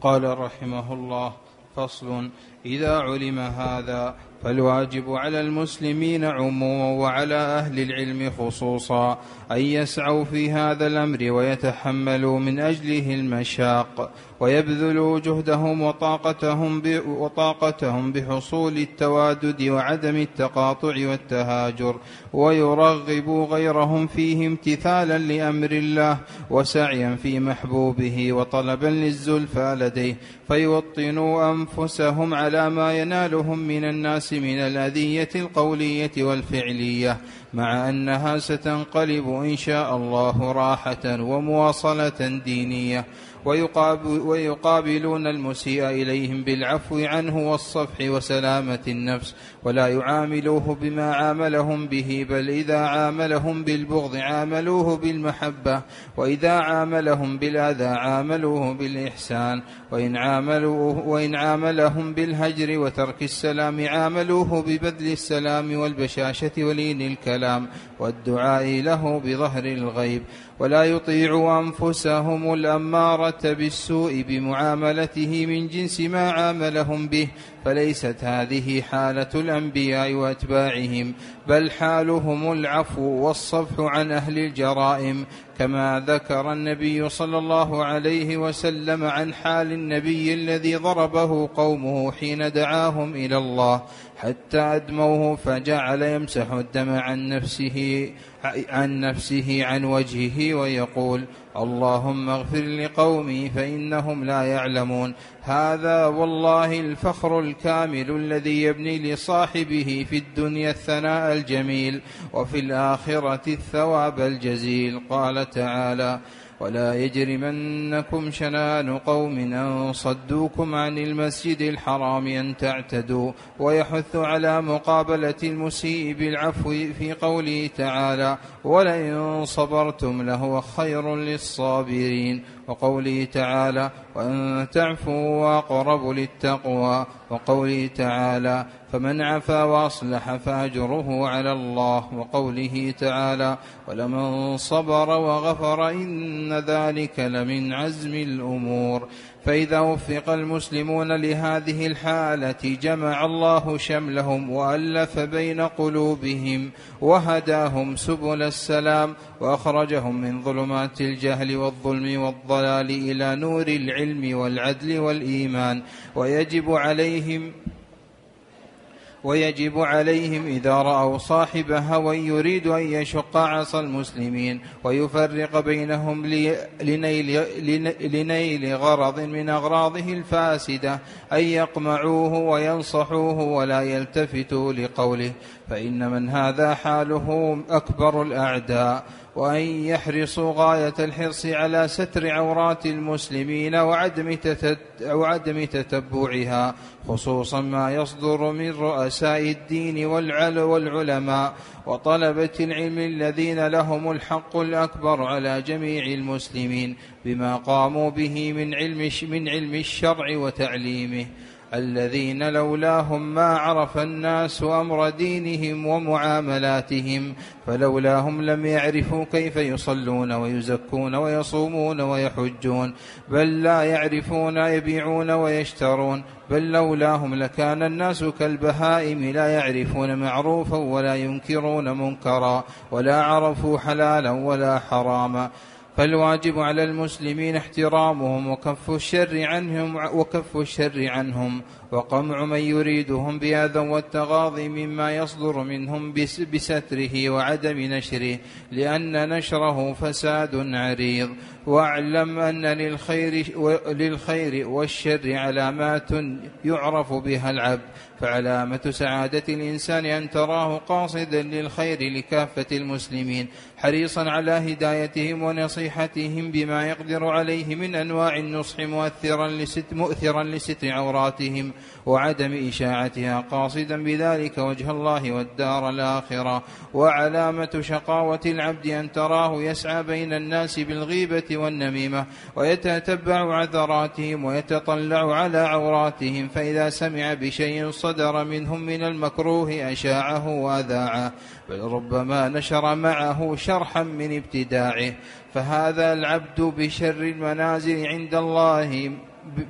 قال رحمه الله فصل. إذا علم هذا فالواجب على المسلمين عموما وعلى أهل العلم خصوصا أن يسعوا في هذا الأمر ويتحملوا من أجله المشاق. ويبذلوا جهدهم وطاقتهم وطاقتهم بحصول التوادد وعدم التقاطع والتهاجر ويرغبوا غيرهم فيه امتثالا لأمر الله وسعيا في محبوبه وطلبا للزلفى لديه فيوطنوا أنفسهم على ما ينالهم من الناس من الأذية القولية والفعلية مع أنها ستنقلب إن شاء الله راحة ومواصلة دينية. ويقابلون المسيء إليهم بالعفو عنه والصفح وسلامة النفس. ولا يعاملوه بما عاملهم به بل إذا عاملهم بالبغض عاملوه بالمحبة وإذا عاملهم بالأذى عاملوه بالإحسان وإن عاملوه وإن عاملهم بالهجر وترك السلام عاملوه ببذل السلام والبشاشة ولين الكلام والدعاء له بظهر الغيب. ولا يطيع أنفسهم الأمارة بالسوء بمعاملته من جنس ما عاملهم به فليست هذه حالة الأنبياء وأتباعهم بل حالهم العفو والصفح عن أهل الجرائم كما ذكر النبي صلى الله عليه وسلم عن حال النبي الذي ضربه قومه حين دعاهم إلى الله حتى أدموه فجعل يمسح الدم عن نفسه عن نفسه عن وجهه ويقول اللهم اغفر لقومي فإنهم لا يعلمون. هذا والله الفخر الكامل الذي يبني لصاحبه في الدنيا الثناء الجميل وفي الآخرة الثواب الجزيل. قال تعالى ولا يجرمنكم شنان قوم أن صدوكم عن المسجد الحرام أن تعتدوا ويحث على مقابلة المسيء بالعفو في قوله تعالى ولئن صبرتم لهو خير للصابرين وقوله تعالى وأن تعفوا وأقرب للتقوى وقوله تعالى فمن عفا وأصلح فأجره على الله وقوله تعالى ولمن صبر وغفر إن ذلك لمن عزم الأمور. فإذا وفق المسلمون لهذه الحالة جمع الله شملهم وألف بين قلوبهم وهداهم سبل السلام وأخرجهم من ظلمات الجهل والظلم والضلال إلى نور العلم والعدل والإيمان. ويجب عليهم ويجب عليهم إذا رأوا صاحب هوى يريد أن يشق عصا المسلمين ويفرق بينهم لنيل, لنيل غرض من أغراضه الفاسدة أن يقمعوه وينصحوه ولا يلتفتوا لقوله فإن من هذا حاله أكبر الأعداء. وأن يحرصوا غاية الحرص على ستر عورات المسلمين وعدم, وعدم تتبعها خصوصا ما يصدر من رؤساء الدين والعلماء وطلبة العلم الذين لهم الحق الأكبر على جميع المسلمين بما قاموا به من علم من علم الشرع وتعليمه. الذين لولاهم ما عرف الناس أمر دينهم ومعاملاتهم فلولاهم لم يعرفوا كيف يصلون ويزكون ويصومون ويحجون بل لا يعرفون يبيعون ويشترون بل لولاهم لكان الناس كالبهائم لا يعرفون معروفا ولا ينكرون منكرا ولا عرفوا حلالا ولا حراما. فالواجب على المسلمين احترامهم وكف الشر عنهم وكف الشر عنهم. وقمع من يريدهم بأذى والتغاضي مما يصدر منهم بستره وعدم نشره لأن نشره فساد عريض. واعلم أن للخير, للخير والشر علامات يعرف بها العبد. فعلامة سعادة الإنسان أن تراه قاصدا للخير لكافة المسلمين. حريصا على هدايتهم ونصيحتهم بما يقدر عليه من أنواع النصح مؤثرا لست مؤثرا لستر عوراتهم وعدم إشاعتها قاصدا بذلك وجه الله والدار الآخرة. وعلامة شقاوة العبد أن تراه يسعى بين الناس بالغيبة والنميمة ويتتبع عثراتهم ويتطلع على عوراتهم فإذا سمع بشيء صدر منهم من المكروه أشاعه وأذاعه. بل ربما نشر معه شرحا من ابتداعه. فهذا العبد بشر المنازل عند الله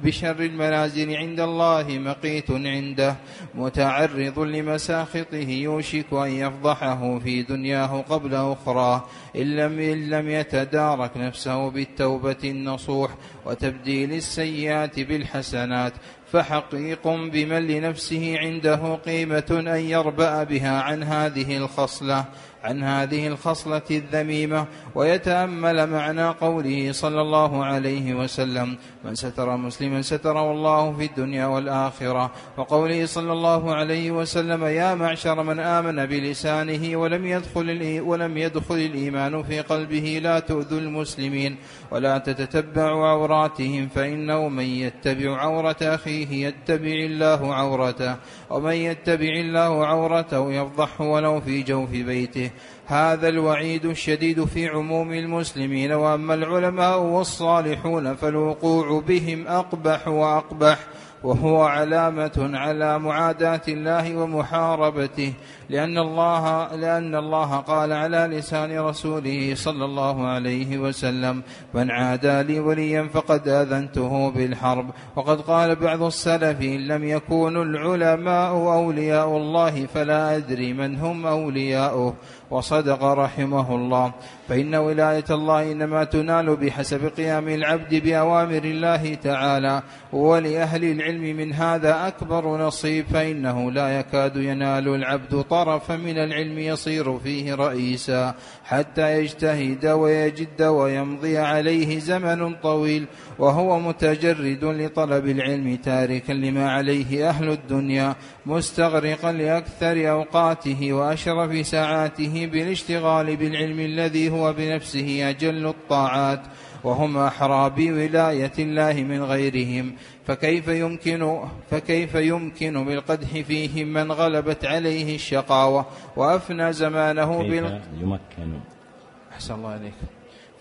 بشر المنازل عند الله مقيت عنده متعرض لمساخطه يوشك أن يفضحه في دنياه قبل أخراه إن لم, إن لم يتدارك نفسه بالتوبة النصوح وتبديل السيئات بالحسنات فحقيق بمن لنفسه عنده قيمة أن يربأ بها عن هذه الخصلة. عن هذه الخصلة الذميمة ويتأمل معنى قوله صلى الله عليه وسلم من ستر مسلما ستره الله في الدنيا والآخرة وقوله صلى الله عليه وسلم يا معشر من آمن بلسانه ولم يدخل ولم يدخل الإيمان في قلبه لا تؤذوا المسلمين ولا تتتبعوا عوراتهم فإنه من يتبع عورة أخيه يتبع الله عورته ومن يتبع الله عورته يفضحه ولو في جوف بيته. هذا الوعيد الشديد في عموم المسلمين وأما العلماء والصالحون فالوقوع بهم أقبح وأقبح وهو علامة على معاداة الله ومحاربته. لأن الله لأن الله قال على لسان رسوله صلى الله عليه وسلم من عادى لي وليا فقد آذنته بالحرب. وقد قال بعض السلف إن لم يكونوا العلماء أولياء الله فلا أدري من هم أولياؤه. وصدق رحمه الله. فإن ولاية الله إنما تنال بحسب قيام العبد بأوامر الله تعالى. ولأهل العلم من هذا أكبر نصيب فإنه لا يكاد ينال العبد طرفا من العلم يصير فيه رئيسا حتى يجتهد ويجد ويمضي عليه زمن طويل وهو متجرد لطلب العلم تاركا لما عليه أهل الدنيا مستغرقا لأكثر أوقاته وأشرف ساعاته بالاشتغال بالعلم الذي هو بنفسه أجل الطاعات. وهم أحرى بولاية الله من غيرهم. فكيف يمكن فكيف يمكن بالقدح فيهم من غلبت عليه الشقاوة وأفنى زمانه بال يمكن؟ أحسن الله عليك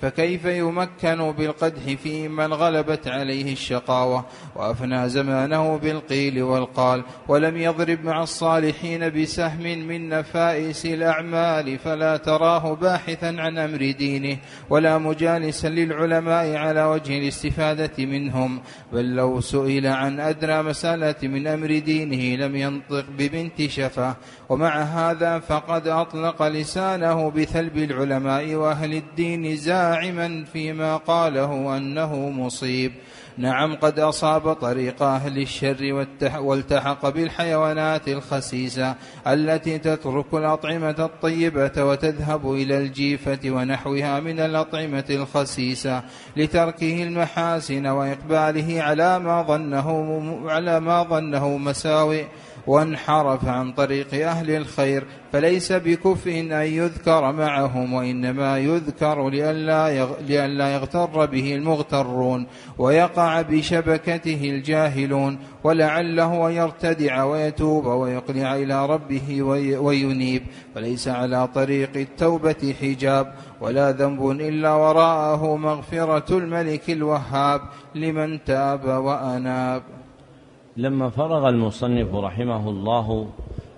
فكيف يمكن بالقدح في من غلبت عليه الشقاوة وأفنى زمانه بالقيل والقال ولم يضرب مع الصالحين بسهم من نفائس الأعمال فلا تراه باحثا عن أمر دينه ولا مجالسا للعلماء على وجه الاستفادة منهم بل لو سئل عن أدنى مسألة من أمر دينه لم ينطق ببنت شفاه ومع هذا فقد أطلق لسانه بثلب العلماء وأهل الدين زاعما فيما قاله أنه مصيب. نعم قد أصاب طريق أهل الشر والتحق بالحيوانات الخسيسة التي تترك الأطعمة الطيبة وتذهب إلى الجيفة ونحوها من الأطعمة الخسيسة لتركه المحاسن وإقباله على ما ظنه على ما ظنه مساوئ. وانحرف عن طريق أهل الخير فليس بكفء أن يذكر معهم وإنما يذكر لئلا لئلا يغتر به المغترون ويقع بشبكته الجاهلون ولعله يرتدع ويتوب ويقلع إلى ربه وينيب. فليس على طريق التوبة حجاب ولا ذنب إلا وراءه مغفرة الملك الوهاب لمن تاب وأناب. لما فرغ المصنف رحمه الله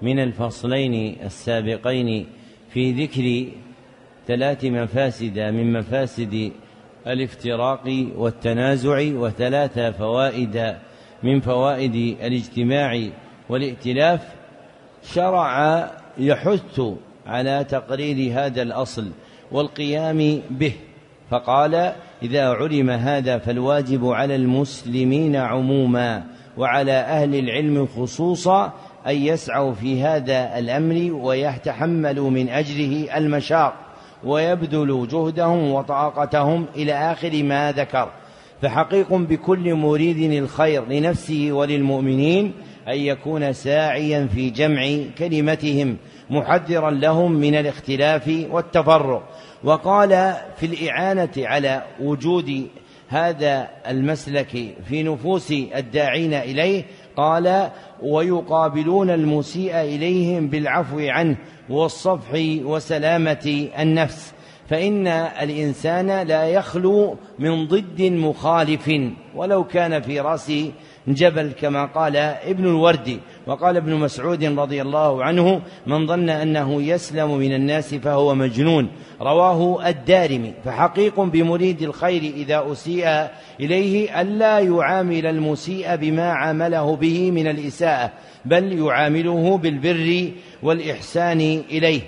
من الفصلين السابقين في ذكر ثلاث مفاسد من مفاسد الافتراق والتنازع وثلاث فوائد من فوائد الاجتماع والائتلاف شرع يحث على تقرير هذا الأصل والقيام به فقال إذا علم هذا فالواجب على المسلمين عموما. وعلى أهل العلم خصوصا أن يسعوا في هذا الأمر ويتحملوا من أجله المشاق ويبذلوا جهدهم وطاقتهم إلى آخر ما ذكر. فحقيق بكل مريد الخير لنفسه وللمؤمنين أن يكون ساعيا في جمع كلمتهم محذرا لهم من الاختلاف والتفرق. وقال في الإعانة على وجود هذا المسلك في نفوس الداعين إليه؟ قال ويقابلون المسيء إليهم بالعفو عنه والصفح وسلامة النفس. فإن الإنسان لا يخلو من ضد مخالف ولو كان في راسه جبل كما قال ابن الوردي وقال ابن مسعود رضي الله عنه من ظن أنه يسلم من الناس فهو مجنون رواه الدارمي فحقيق بمريد الخير إذا أسيء إليه ألا يعامل المسيء بما عامله به من الإساءة بل يعامله بالبر والإحسان إليه.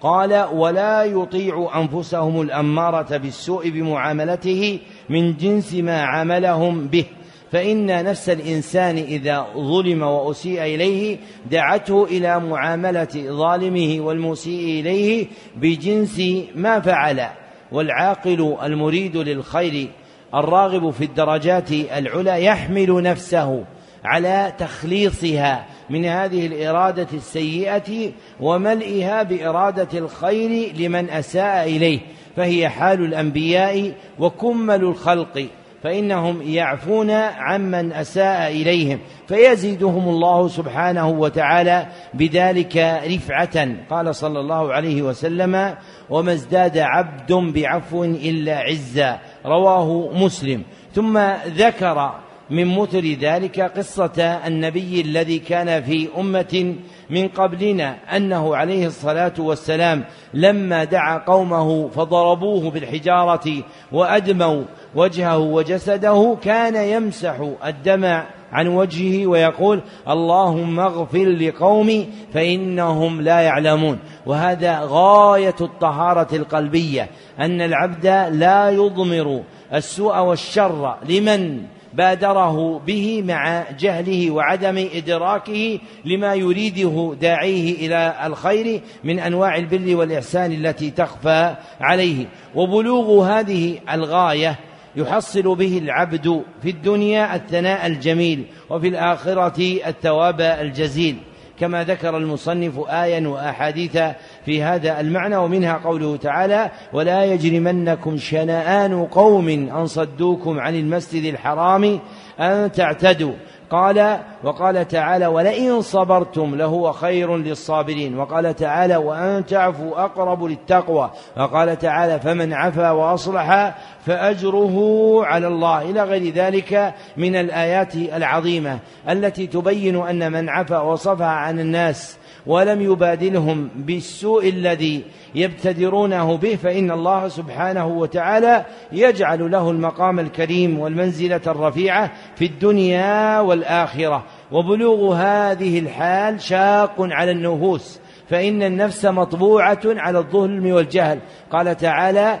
قال ولا يطيع أنفسهم الأمارة بالسوء بمعاملته من جنس ما عاملهم به. فإن نفس الإنسان إذا ظلم وأسيء إليه دعته إلى معاملة ظالمه والمسيء إليه بجنس ما فعل. والعاقل المريد للخير الراغب في الدرجات العلى يحمل نفسه على تخليصها من هذه الإرادة السيئة وملئها بإرادة الخير لمن أساء إليه. فهي حال الأنبياء وكمل الخلق. فإنهم يعفون عمن أساء إليهم فيزيدهم الله سبحانه وتعالى بذلك رفعة. قال صلى الله عليه وسلم وما ازداد عبد بعفو إلا عزا رواه مسلم. ثم ذكر من مثل ذلك قصة النبي الذي كان في أمة من قبلنا أنه عليه الصلاة والسلام لما دعا قومه فضربوه بالحجارة وأدموا وجهه وجسده كان يمسح الدم عن وجهه ويقول اللهم اغفر لقومي فإنهم لا يعلمون. وهذا غاية الطهارة القلبية أن العبد لا يضمر السوء والشر لمن بادره به مع جهله وعدم إدراكه لما يريده داعيه إلى الخير من أنواع البر والإحسان التي تخفى عليه. وبلوغ هذه الغاية يحصل به العبد في الدنيا الثناء الجميل وفي الآخرة الثواب الجزيل. كما ذكر المصنف آية وأحاديث في هذا المعنى ومنها قوله تعالى ولا يجرمنكم شنآن قوم أن صدوكم عن المسجد الحرام أن تعتدوا قال وقال تعالى ولئن صبرتم لهو خير للصابرين وقال تعالى وأن تعفوا أقرب للتقوى وقال تعالى فمن عفا وأصلح فأجره على الله إلى غير ذلك من الآيات العظيمة التي تبين أن من عفا وصفى عن الناس ولم يبادلهم بالسوء الذي يبتدرونه به فإن الله سبحانه وتعالى يجعل له المقام الكريم والمنزلة الرفيعة في الدنيا والآخرة. وبلوغ هذه الحال شاق على النفوس فإن النفس مطبوعة على الظلم والجهل. قال تعالى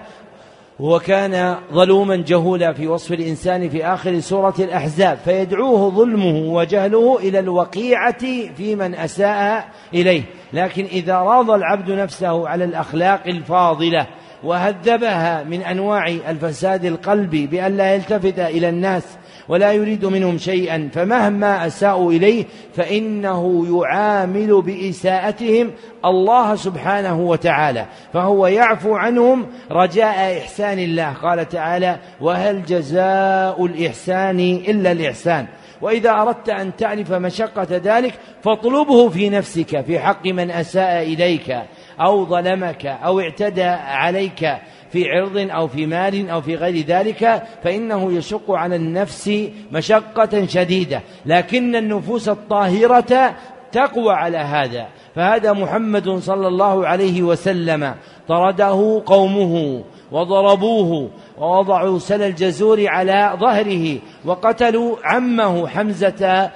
وكان ظلوما جهولا في وصف الإنسان في آخر سورة الأحزاب فيدعوه ظلمه وجهله إلى الوقيعة في من أساء إليه. لكن إذا راض العبد نفسه على الأخلاق الفاضلة وهذبها من أنواع الفساد القلبي بأن لا يلتفت إلى الناس ولا يريد منهم شيئا فمهما أساءوا إليه فإنه يعامل بإساءتهم الله سبحانه وتعالى فهو يعفو عنهم رجاء إحسان الله. قال تعالى وهل جزاء الإحسان إلا الإحسان؟ وإذا أردت أن تعرف مشقة ذلك فاطلبه في نفسك في حق من أساء إليك أو ظلمك أو اعتدى عليك. في عرض أو في مال أو في غير ذلك فإنه يشق على النفس مشقة شديدة. لكن النفوس الطاهرة تقوى على هذا. فهذا محمد صلى الله عليه وسلم طرده قومه وضربوه ووضعوا سل الجزور على ظهره وقتلوا عمه حمزة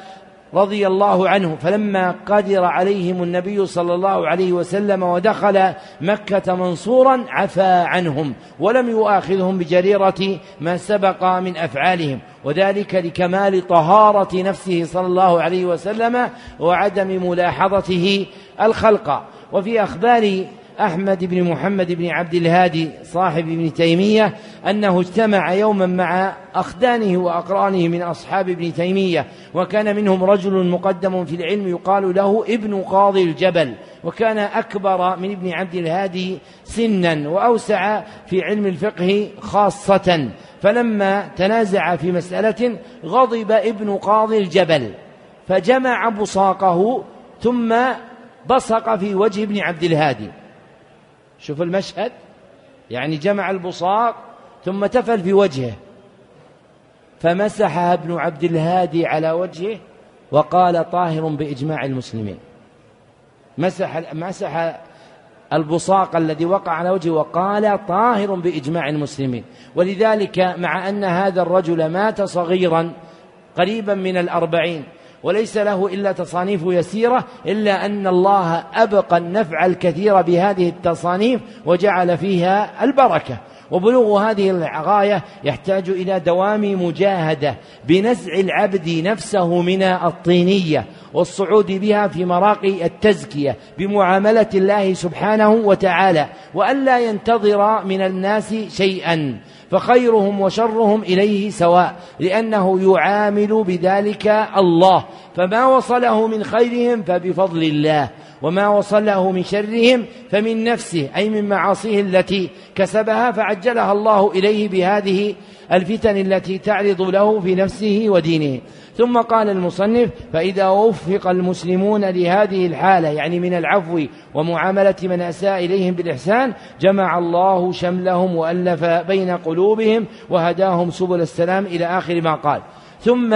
رضي الله عنه فلما قدر عليهم النبي صلى الله عليه وسلم ودخل مكة منصورا عفى عنهم ولم يؤاخذهم بجريرة ما سبق من أفعالهم. وذلك لكمال طهارة نفسه صلى الله عليه وسلم وعدم ملاحظته الخلق. وفي أخبار أحمد بن محمد بن عبد الهادي صاحب ابن تيمية أنه اجتمع يوما مع أخدانه وأقرانه من أصحاب ابن تيمية وكان منهم رجل مقدم في العلم يقال له ابن قاضي الجبل وكان أكبر من ابن عبد الهادي سنا وأوسع في علم الفقه خاصة. فلما تنازع في مسألة غضب ابن قاضي الجبل فجمع بصاقه ثم بصق في وجه ابن عبد الهادي. شوف المشهد يعني جمع البصاق ثم تفل في وجهه فمسحها ابن عبد الهادي على وجهه وقال طاهر بإجماع المسلمين. مسح مسح البصاق الذي وقع على وجهه وقال طاهر بإجماع المسلمين. ولذلك مع أن هذا الرجل مات صغيرا قريبا من الأربعين وليس له إلا تصانيف يسيرة إلا أن الله أبقى النفع الكثير بهذه التصانيف وجعل فيها البركة. وبلوغ هذه الغاية يحتاج إلى دوام مجاهدة بنزع العبد نفسه من الطينية والصعود بها في مراقي التزكية بمعاملة الله سبحانه وتعالى وألا ينتظر من الناس شيئا. فخيرهم وشرهم إليه سواء لأنه يعامل بذلك الله. فما وصله من خيرهم فبفضل الله وما وصله من شرهم فمن نفسه أي من معاصيه التي كسبها فعجلها الله إليه بهذه الفتن التي تعرض له في نفسه ودينه. ثم قال المصنف فإذا وفق المسلمون لهذه الحالة يعني من العفو ومعاملة من أساء إليهم بالإحسان جمع الله شملهم وألف بين قلوبهم وهداهم سبل السلام إلى آخر ما قال. ثم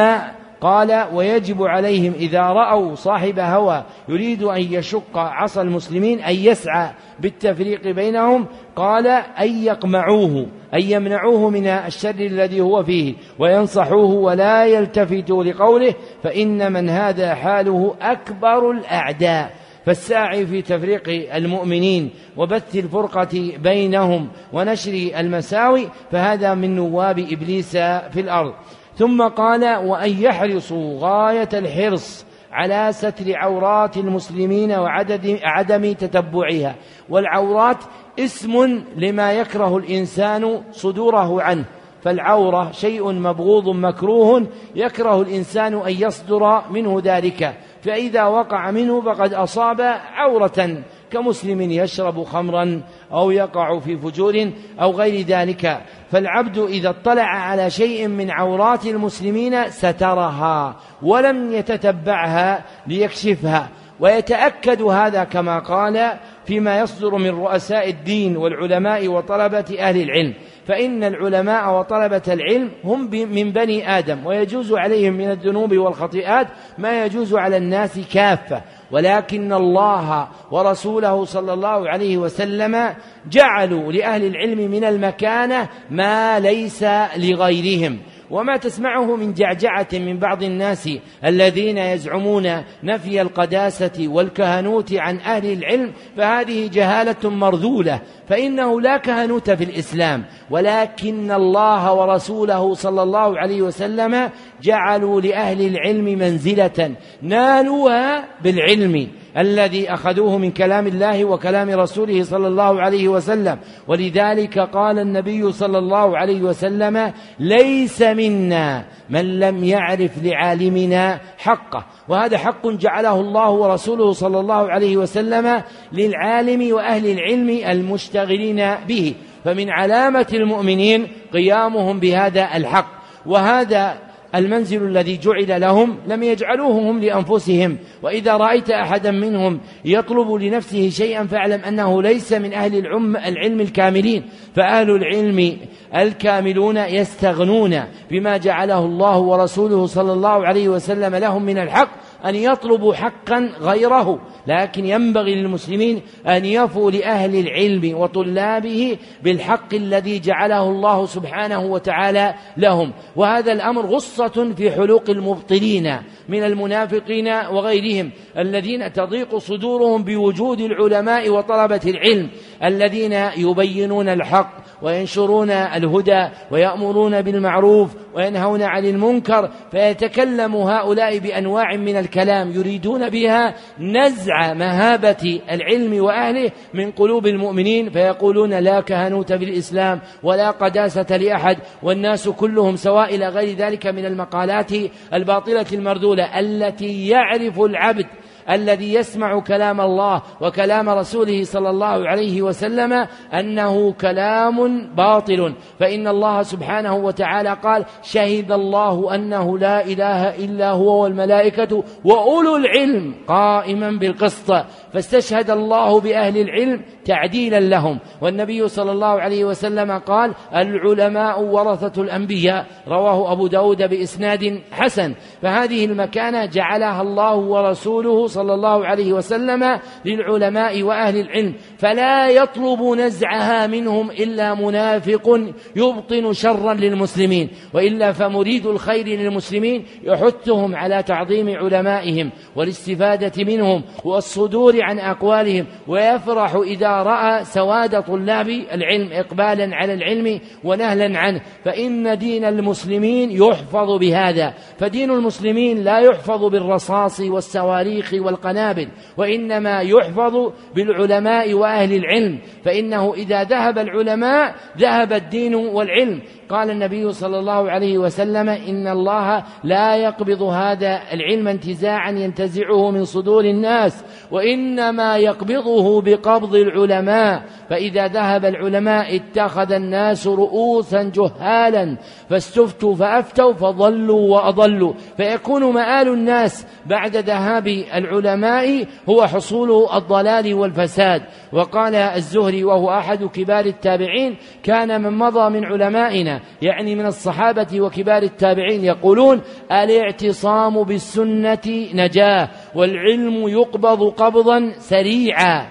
قال ويجب عليهم إذا رأوا صاحب هوى يريد أن يشق عصا المسلمين أن يسعى بالتفريق بينهم قال أن يقمعوه أن يمنعوه من الشر الذي هو فيه وينصحوه ولا يلتفتوا لقوله فإن من هذا حاله أكبر الأعداء. فالساعي في تفريق المؤمنين وبث الفرقة بينهم ونشر المساوي فهذا من نواب إبليس في الأرض. ثم قال وأن يحرصوا غاية الحرص على ستر عورات المسلمين وعدد عدم تتبعها. والعورات اسم لما يكره الإنسان صدوره عنه. فالعورة شيء مبغوض مكروه يكره الإنسان أن يصدر منه ذلك. فإذا وقع منه فقد أصاب عورة كمسلم يشرب خمرا أو يقع في فجور أو غير ذلك. فالعبد إذا اطلع على شيء من عورات المسلمين سترها ولم يتتبعها ليكشفها. ويتأكد هذا كما قال فيما يصدر من رؤساء الدين والعلماء وطلبة أهل العلم. فإن العلماء وطلبة العلم هم من بني آدم. ويجوز عليهم من الذنوب والخطيئات ما يجوز على الناس كافة. ولكن الله ورسوله صلى الله عليه وسلم جعلوا لأهل العلم من المكانة ما ليس لغيرهم. وما تسمعه من جعجعة من بعض الناس الذين يزعمون نفي القداسة والكهنوت عن أهل العلم فهذه جهالة مرذولة فإنه لا كهنوت في الإسلام ولكن الله ورسوله صلى الله عليه وسلم جعلوا لأهل العلم منزلة نالوها بالعلم. الذي أخذوه من كلام الله وكلام رسوله صلى الله عليه وسلم. ولذلك قال النبي صلى الله عليه وسلم ليس منا من لم يعرف لعالمنا حقه. وهذا حق جعله الله ورسوله صلى الله عليه وسلم للعالم وأهل العلم المشتغلين به. فمن علامة المؤمنين قيامهم بهذا الحق. وهذا المنزل الذي جعل لهم لم يجعلوه هم لأنفسهم. وإذا رأيت أحدا منهم يطلب لنفسه شيئا فاعلم أنه ليس من أهل العلم, الكاملين. فأهل العلم الكاملون يستغنون بما جعله الله ورسوله صلى الله عليه وسلم لهم من الحق أن يطلبوا حقا غيره لكن ينبغي للمسلمين أن يفوا لأهل العلم وطلابه بالحق الذي جعله الله سبحانه وتعالى لهم. وهذا الأمر غصة في حلوق المبطلين من المنافقين وغيرهم الذين تضيق صدورهم بوجود العلماء وطلبة العلم الذين يبينون الحق وينشرون الهدى ويأمرون بالمعروف وينهون عن المنكر فيتكلم هؤلاء بأنواع من الكلام يريدون بها نزع مهابة العلم وأهله من قلوب المؤمنين فيقولون لا كهنوت في الإسلام ولا قداسة لأحد والناس كلهم سواء إلى غير ذلك من المقالات الباطلة المردولة التي يعرف العبد الذي يسمع كلام الله وكلام رسوله صلى الله عليه وسلم أنه كلام باطل. فإن الله سبحانه وتعالى قال شهد الله أنه لا إله إلا هو والملائكة وأولو العلم قائما بالقسط. فاستشهد الله بأهل العلم تعديلا لهم. والنبي صلى الله عليه وسلم قال العلماء ورثة الأنبياء. رواه أبو داود بإسناد حسن. فهذه المكانة جعلها الله ورسوله صلى الله عليه وسلم للعلماء وأهل العلم. فلا يطلب نزعها منهم إلا منافق يبطن شرا للمسلمين. وإلا فمريد الخير للمسلمين يحثهم على تعظيم علمائهم والاستفادة منهم والصدور عن أقوالهم ويفرح إذا رأى سواد طلاب العلم إقبالا على العلم ونهلا عنه. فإن دين المسلمين يحفظ بهذا. فدين المسلمين لا يحفظ بالرصاص والصواريخ والقنابل وإنما يحفظ بالعلماء وأهل العلم. فإنه إذا ذهب العلماء ذهب الدين والعلم. قال النبي صلى الله عليه وسلم إن الله لا يقبض هذا العلم انتزاعا ينتزعه من صدور الناس. وإن إنما يقبضه بقبض العلماء فإذا ذهب العلماء اتخذ الناس رؤوسا جهالا فاستفتوا فأفتوا فضلوا وأضلوا فيكون مآل الناس بعد ذهاب العلماء هو حصول الضلال والفساد. وقال الزهري وهو أحد كبار التابعين كان من مضى من علمائنا يعني من الصحابة وكبار التابعين يقولون الإعتصام بالسنة نجاة والعلم يقبض قبضا سريعا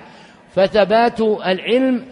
فثبات العلم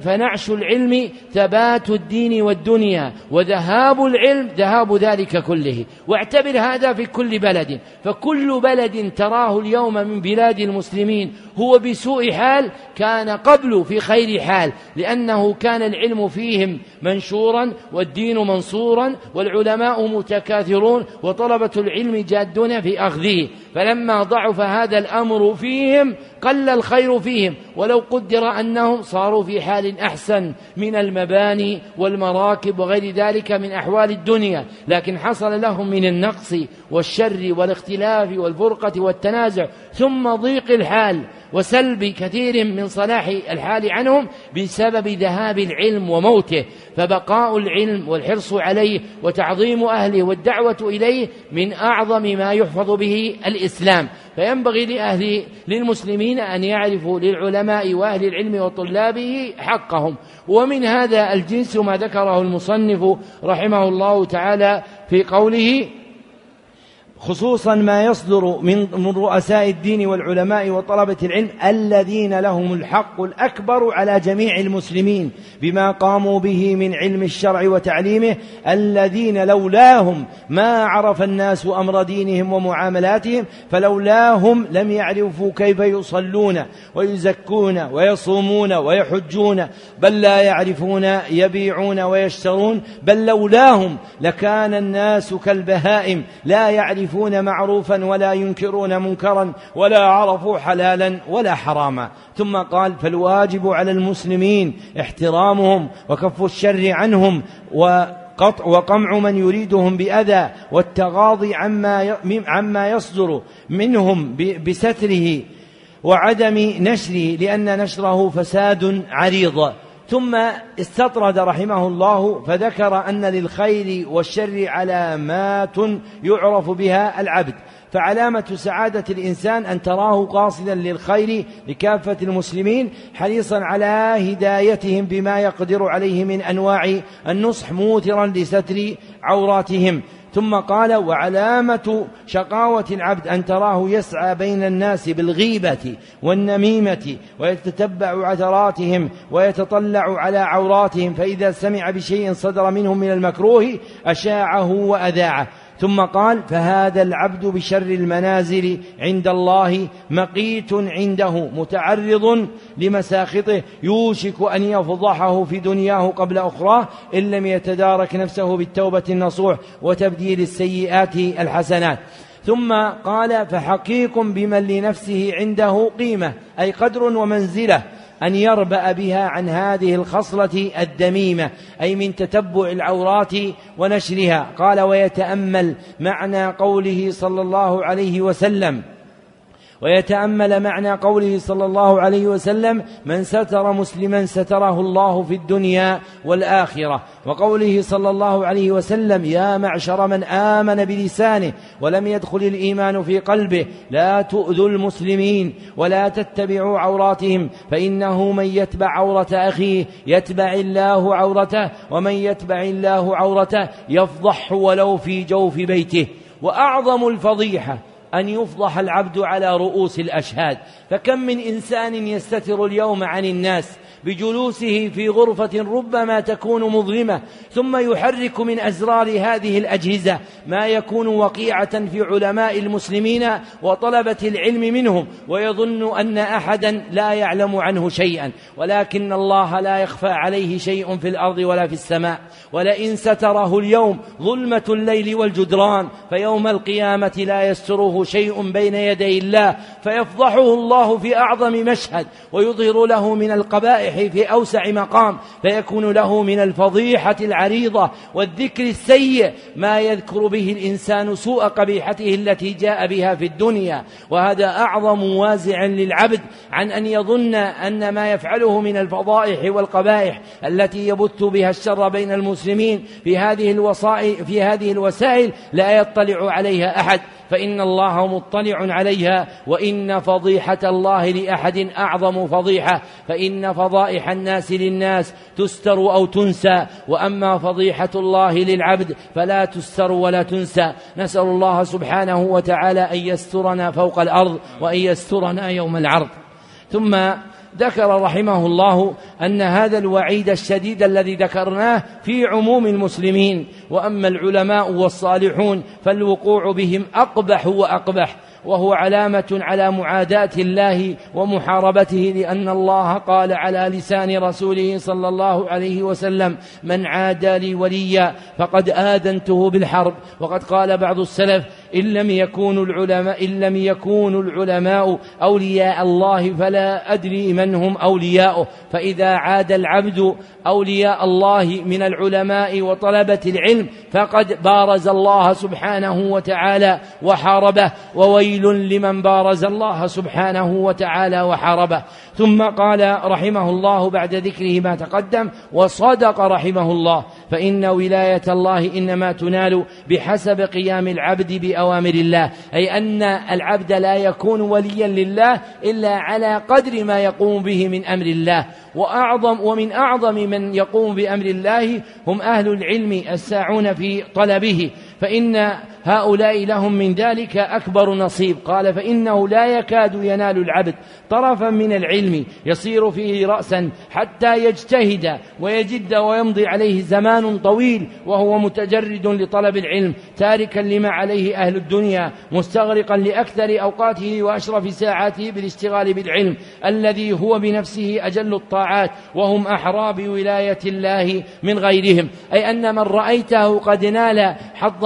فنعش العلم ثبات الدين والدنيا وذهاب العلم ذهاب ذلك كله. واعتبر هذا في كل بلد. فكل بلد تراه اليوم من بلاد المسلمين هو بسوء حال كان قبل في خير حال لأنه كان العلم فيهم منشورا والدين منصورا والعلماء متكاثرون وطلبة العلم جادون في أخذه. فلما ضعف هذا الأمر فيهم قل الخير فيهم ولو قدر أنهم صاروا في حال أحسن من المباني والمراكب وغير ذلك من أحوال الدنيا. لكن حصل لهم من النقص والشر والاختلاف والفرقة والتنازع ثم ضيق الحال. وسلب كثير من صلاح الحال عنهم بسبب ذهاب العلم وموته فبقاء العلم والحرص عليه وتعظيم أهله والدعوة إليه من أعظم ما يحفظ به الإسلام. فينبغي لأهل للمسلمين أن يعرفوا للعلماء وأهل العلم وطلابه حقهم. ومن هذا الجنس ما ذكره المصنف رحمه الله تعالى في قوله خصوصا ما يصدر من من رؤساء الدين والعلماء وطلبة العلم الذين لهم الحق الأكبر على جميع المسلمين بما قاموا به من علم الشرع وتعليمه الذين لولاهم ما عرف الناس أمر دينهم ومعاملاتهم فلولاهم لم يعرفوا كيف يصلون ويزكون ويصومون ويحجون بل لا يعرفون يبيعون ويشترون بل لولاهم لكان الناس كالبهائم لا يعرفون يعرفون معروفا ولا ينكرون منكرا ولا عرفوا حلالا ولا حراما. ثم قال فالواجب على المسلمين احترامهم وكف الشر عنهم وقطع وقمع من يريدهم بأذى والتغاضي عما عما يصدر منهم بستره وعدم نشره لأن نشره فساد عريض. ثم استطرد رحمه الله فذكر أن للخير والشر علامات يعرف بها العبد. فعلامة سعادة الإنسان أن تراه قاصدا للخير لكافة المسلمين حريصا على هدايتهم بما يقدر عليه من أنواع النصح موثرا لستر عوراتهم. ثم قال وعلامة شقاوة العبد أن تراه يسعى بين الناس بالغيبة والنميمة ويتتبع عثراتهم ويتطلع على عوراتهم فإذا سمع بشيء صدر منهم من المكروه أشاعه وأذاعه ثم قال فهذا العبد بشر المنازل عند الله مقيت عنده متعرض لمساخطه يوشك أن يفضحه في دنياه قبل أخراه إن لم يتدارك نفسه بالتوبة النصوح وتبديل السيئات الحسنات. ثم قال فحقيق بمن لنفسه عنده قيمة أي قدر ومنزلة. أن يربأ بها عن هذه الخصلة الدميمة أي من تتبع العورات ونشرها. قال ويتأمل معنى قوله صلى الله عليه وسلم ويتأمل معنى قوله صلى الله عليه وسلم من ستر مسلما ستره الله في الدنيا والآخرة وقوله صلى الله عليه وسلم يا معشر من آمن بلسانه ولم يدخل الإيمان في قلبه لا تؤذوا المسلمين ولا تتبعوا عوراتهم فإنه من يتبع عورة أخيه يتبع الله عورته ومن يتبع الله عورته يفضح ولو في جوف بيته وأعظم الفضيحة أن يفضح العبد على رؤوس الأشهاد. فكم من إنسان يستتر اليوم عن الناس بجلوسه في غرفة ربما تكون مظلمة ثم يحرك من أزرار هذه الأجهزة ما يكون وقيعة في علماء المسلمين وطلبة العلم منهم ويظن أن أحدا لا يعلم عنه شيئا ولكن الله لا يخفى عليه شيء في الأرض ولا في السماء. ولئن ستره اليوم ظلمة الليل والجدران فيوم القيامة لا يستره شيء بين يدي الله فيفضحه الله في أعظم مشهد ويظهر له من القبائح في أوسع مقام فيكون له من الفضيحة العريضة والذكر السيء ما يذكر به الإنسان سوء قبيحته التي جاء بها في الدنيا. وهذا أعظم وازع للعبد عن أن يظن أن ما يفعله من الفضائح والقبائح التي يبث بها الشر بين المسلمين في هذه الوسائل في هذه الوسائل لا يطلع عليها أحد. فإن الله مطلع عليها وإن فضيحة الله لأحد أعظم فضيحة فإن فضائح الناس للناس تستر أو تنسى وأما فضيحة الله للعبد فلا تستر ولا تنسى. نسأل الله سبحانه وتعالى أن يسترنا فوق الأرض وأن يسترنا يوم العرض. ثم ذكر رحمه الله أن هذا الوعيد الشديد الذي ذكرناه في عموم المسلمين وأما العلماء والصالحون فالوقوع بهم أقبح وأقبح وهو علامة على معاداة الله ومحاربته لأن الله قال على لسان رسوله صلى الله عليه وسلم من عادى لي وليا فقد آذنته بالحرب وقد قال بعض السلف إن لم يكونوا العلماء إن لم يكونوا العلماء أولياء الله فلا أدري من هم أولياؤه. فإذا عاد العبد أولياء الله من العلماء وطلبة العلم فقد بارز الله سبحانه وتعالى وحاربه. وويل لمن بارز الله سبحانه وتعالى وحاربه. ثم قال رحمه الله بعد ذكره ما تقدم وصدق رحمه الله. فإن ولاية الله إنما تنال بحسب قيام العبد بأوامر الله. أي أن العبد لا يكون وليا لله إلا على قدر ما يقوم به من أمر الله. وأعظم ومن أعظم من يقوم بأمر الله هم أهل العلم الساعون في طلبه. فإن هؤلاء لهم من ذلك أكبر نصيب. قال فإنه لا يكاد ينال العبد طرفا من العلم يصير فيه رأسا حتى يجتهد ويجد ويمضي عليه زمان طويل وهو متجرد لطلب العلم تاركا لما عليه أهل الدنيا مستغرقا لأكثر أوقاته وأشرف ساعاته بالاشتغال بالعلم الذي هو بنفسه أجل الطاعات وهم أحرى بولاية الله من غيرهم. أي أن من رأيته قد نال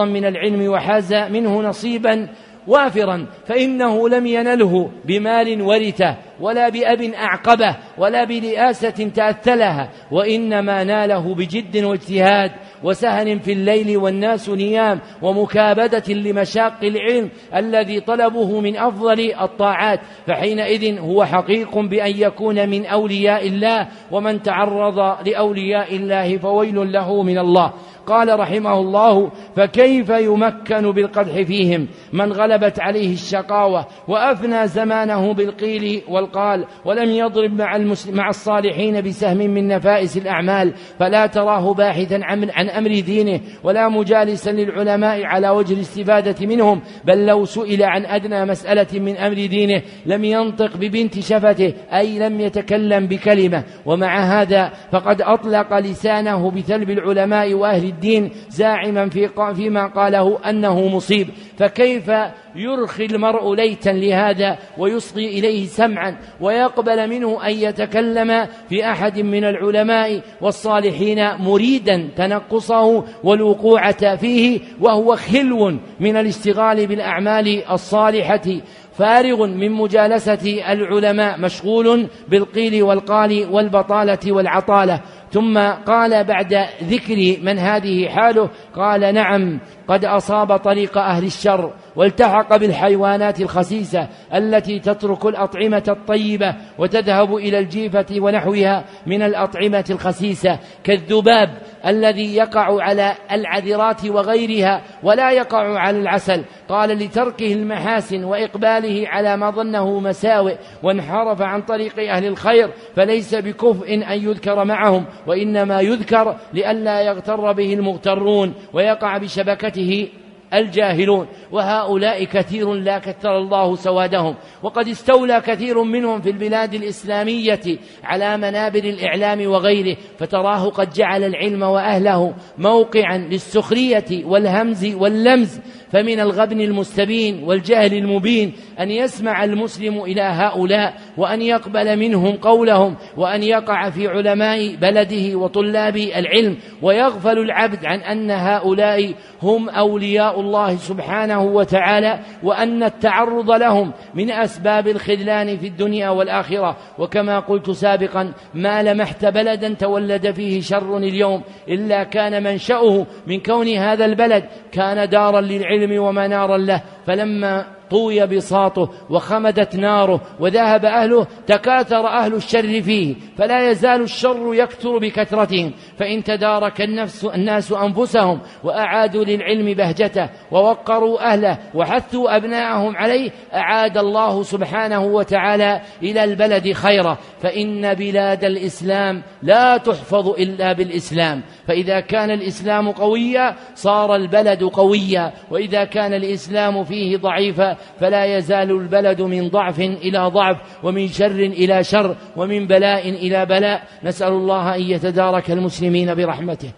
حظا من العلم وحاز منه نصيبا وافرا فإنه لم ينله بمال ورثة ولا بأب أعقبه ولا برئاسة تأثلها وإنما ناله بجد واجتهاد وسهن في الليل والناس نيام ومكابدة لمشاق العلم الذي طلبه من أفضل الطاعات فحينئذ هو حقيق بأن يكون من أولياء الله ومن تعرض لأولياء الله فويل له من الله. قال رحمه الله فكيف يمكن بالقدح فيهم؟ من غلبت عليه الشقاوة وأفنى زمانه بالقيل والقال ولم يضرب مع, مع الصالحين بسهم من نفائس الأعمال فلا تراه باحثا عن, عن أمر دينه ولا مجالسا للعلماء على وجه الاستفادة منهم بل لو سئل عن أدنى مسألة من أمر دينه لم ينطق ببنت شفته أي لم يتكلم بكلمة. ومع هذا فقد أطلق لسانه بثلب العلماء وأهل الدين زاعما في فيما قاله أنه مصيب. فكيف يرخي المرء ليتا لهذا ويصغي إليه سمعا ويقبل منه أن يتكلم في أحد من العلماء والصالحين مريدا تنقصه والوقوع فيه وهو خلو من الاشتغال بالأعمال الصالحة. فارغ من مجالسة العلماء مشغول بالقيل والقال والبطالة والعطالة. ثم قال بعد ذكر من هذه حاله قال نعم قد أصاب طريق أهل الشر والتحق بالحيوانات الخسيسة التي تترك الأطعمة الطيبة وتذهب إلى الجيفة ونحوها من الأطعمة الخسيسة كالذباب الذي يقع على العذرات وغيرها ولا يقع على العسل. قال لتركه المحاسن وإقباله على ما ظنه مساوئ وانحرف عن طريق أهل الخير فليس بكفء أن يذكر معهم وإنما يذكر لئلا يغتر به المغترون ويقع بشبكته بذاته الجاهلون وهؤلاء كثير لا كثر الله سوادهم وقد استولى كثير منهم في البلاد الإسلامية على منابر الإعلام وغيره فتراه قد جعل العلم وأهله موقعا للسخرية والهمز واللمز فمن الغبن المستبين والجهل المبين أن يسمع المسلم إلى هؤلاء وأن يقبل منهم قولهم وأن يقع في علماء بلده وطلاب العلم ويغفل العبد عن أن هؤلاء هم أولياء الله سبحانه وتعالى وأن التعرض لهم من أسباب الخذلان في الدنيا والآخرة. وكما قلت سابقا ما لمحت بلدا تولد فيه شر اليوم إلا كان منشأه من كون هذا البلد كان دارا للعلم ومنارا له. فلما طوي بساطه وخمدت ناره وذهب أهله تكاثر أهل الشر فيه فلا يزال الشر يكثر بكثرتهم فإن تدارك النفس الناس أنفسهم وأعادوا للعلم بهجته ووقروا أهله وحثوا أبناءهم عليه أعاد الله سبحانه وتعالى إلى البلد خيرا فإن بلاد الإسلام لا تحفظ إلا بالإسلام فإذا كان الإسلام قويا صار البلد قويا وإذا كان الإسلام فيه ضعيفا فلا يزال البلد من ضعف إلى ضعف ومن شر إلى شر ومن بلاء إلى بلاء. نسأل الله أن يتدارك المسلمين برحمته.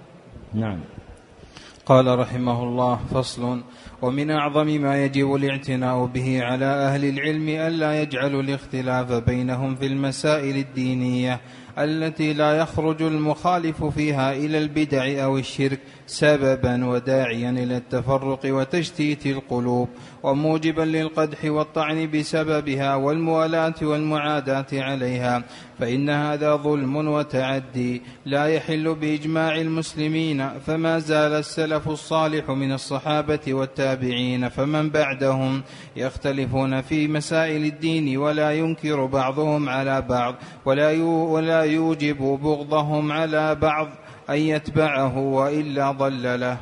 نعم. قال رحمه الله فصل ومن أعظم ما يجب الاعتناء به على أهل العلم ألا يجعلوا الاختلاف بينهم في المسائل الدينية التي لا يخرج المخالف فيها إلى البدع أو الشرك سببا وداعيا إلى التفرق وتشتيت القلوب وموجبا للقدح والطعن بسببها والموالاة والمعاداة عليها فإن هذا ظلم وتعدي لا يحل بإجماع المسلمين فما زال السلف الصالح من الصحابة والتابعين فمن بعدهم يختلفون في مسائل الدين ولا ينكر بعضهم على بعض ولا ولا يوجب بغضهم على بعض أن يتبعه وإلا ضل له.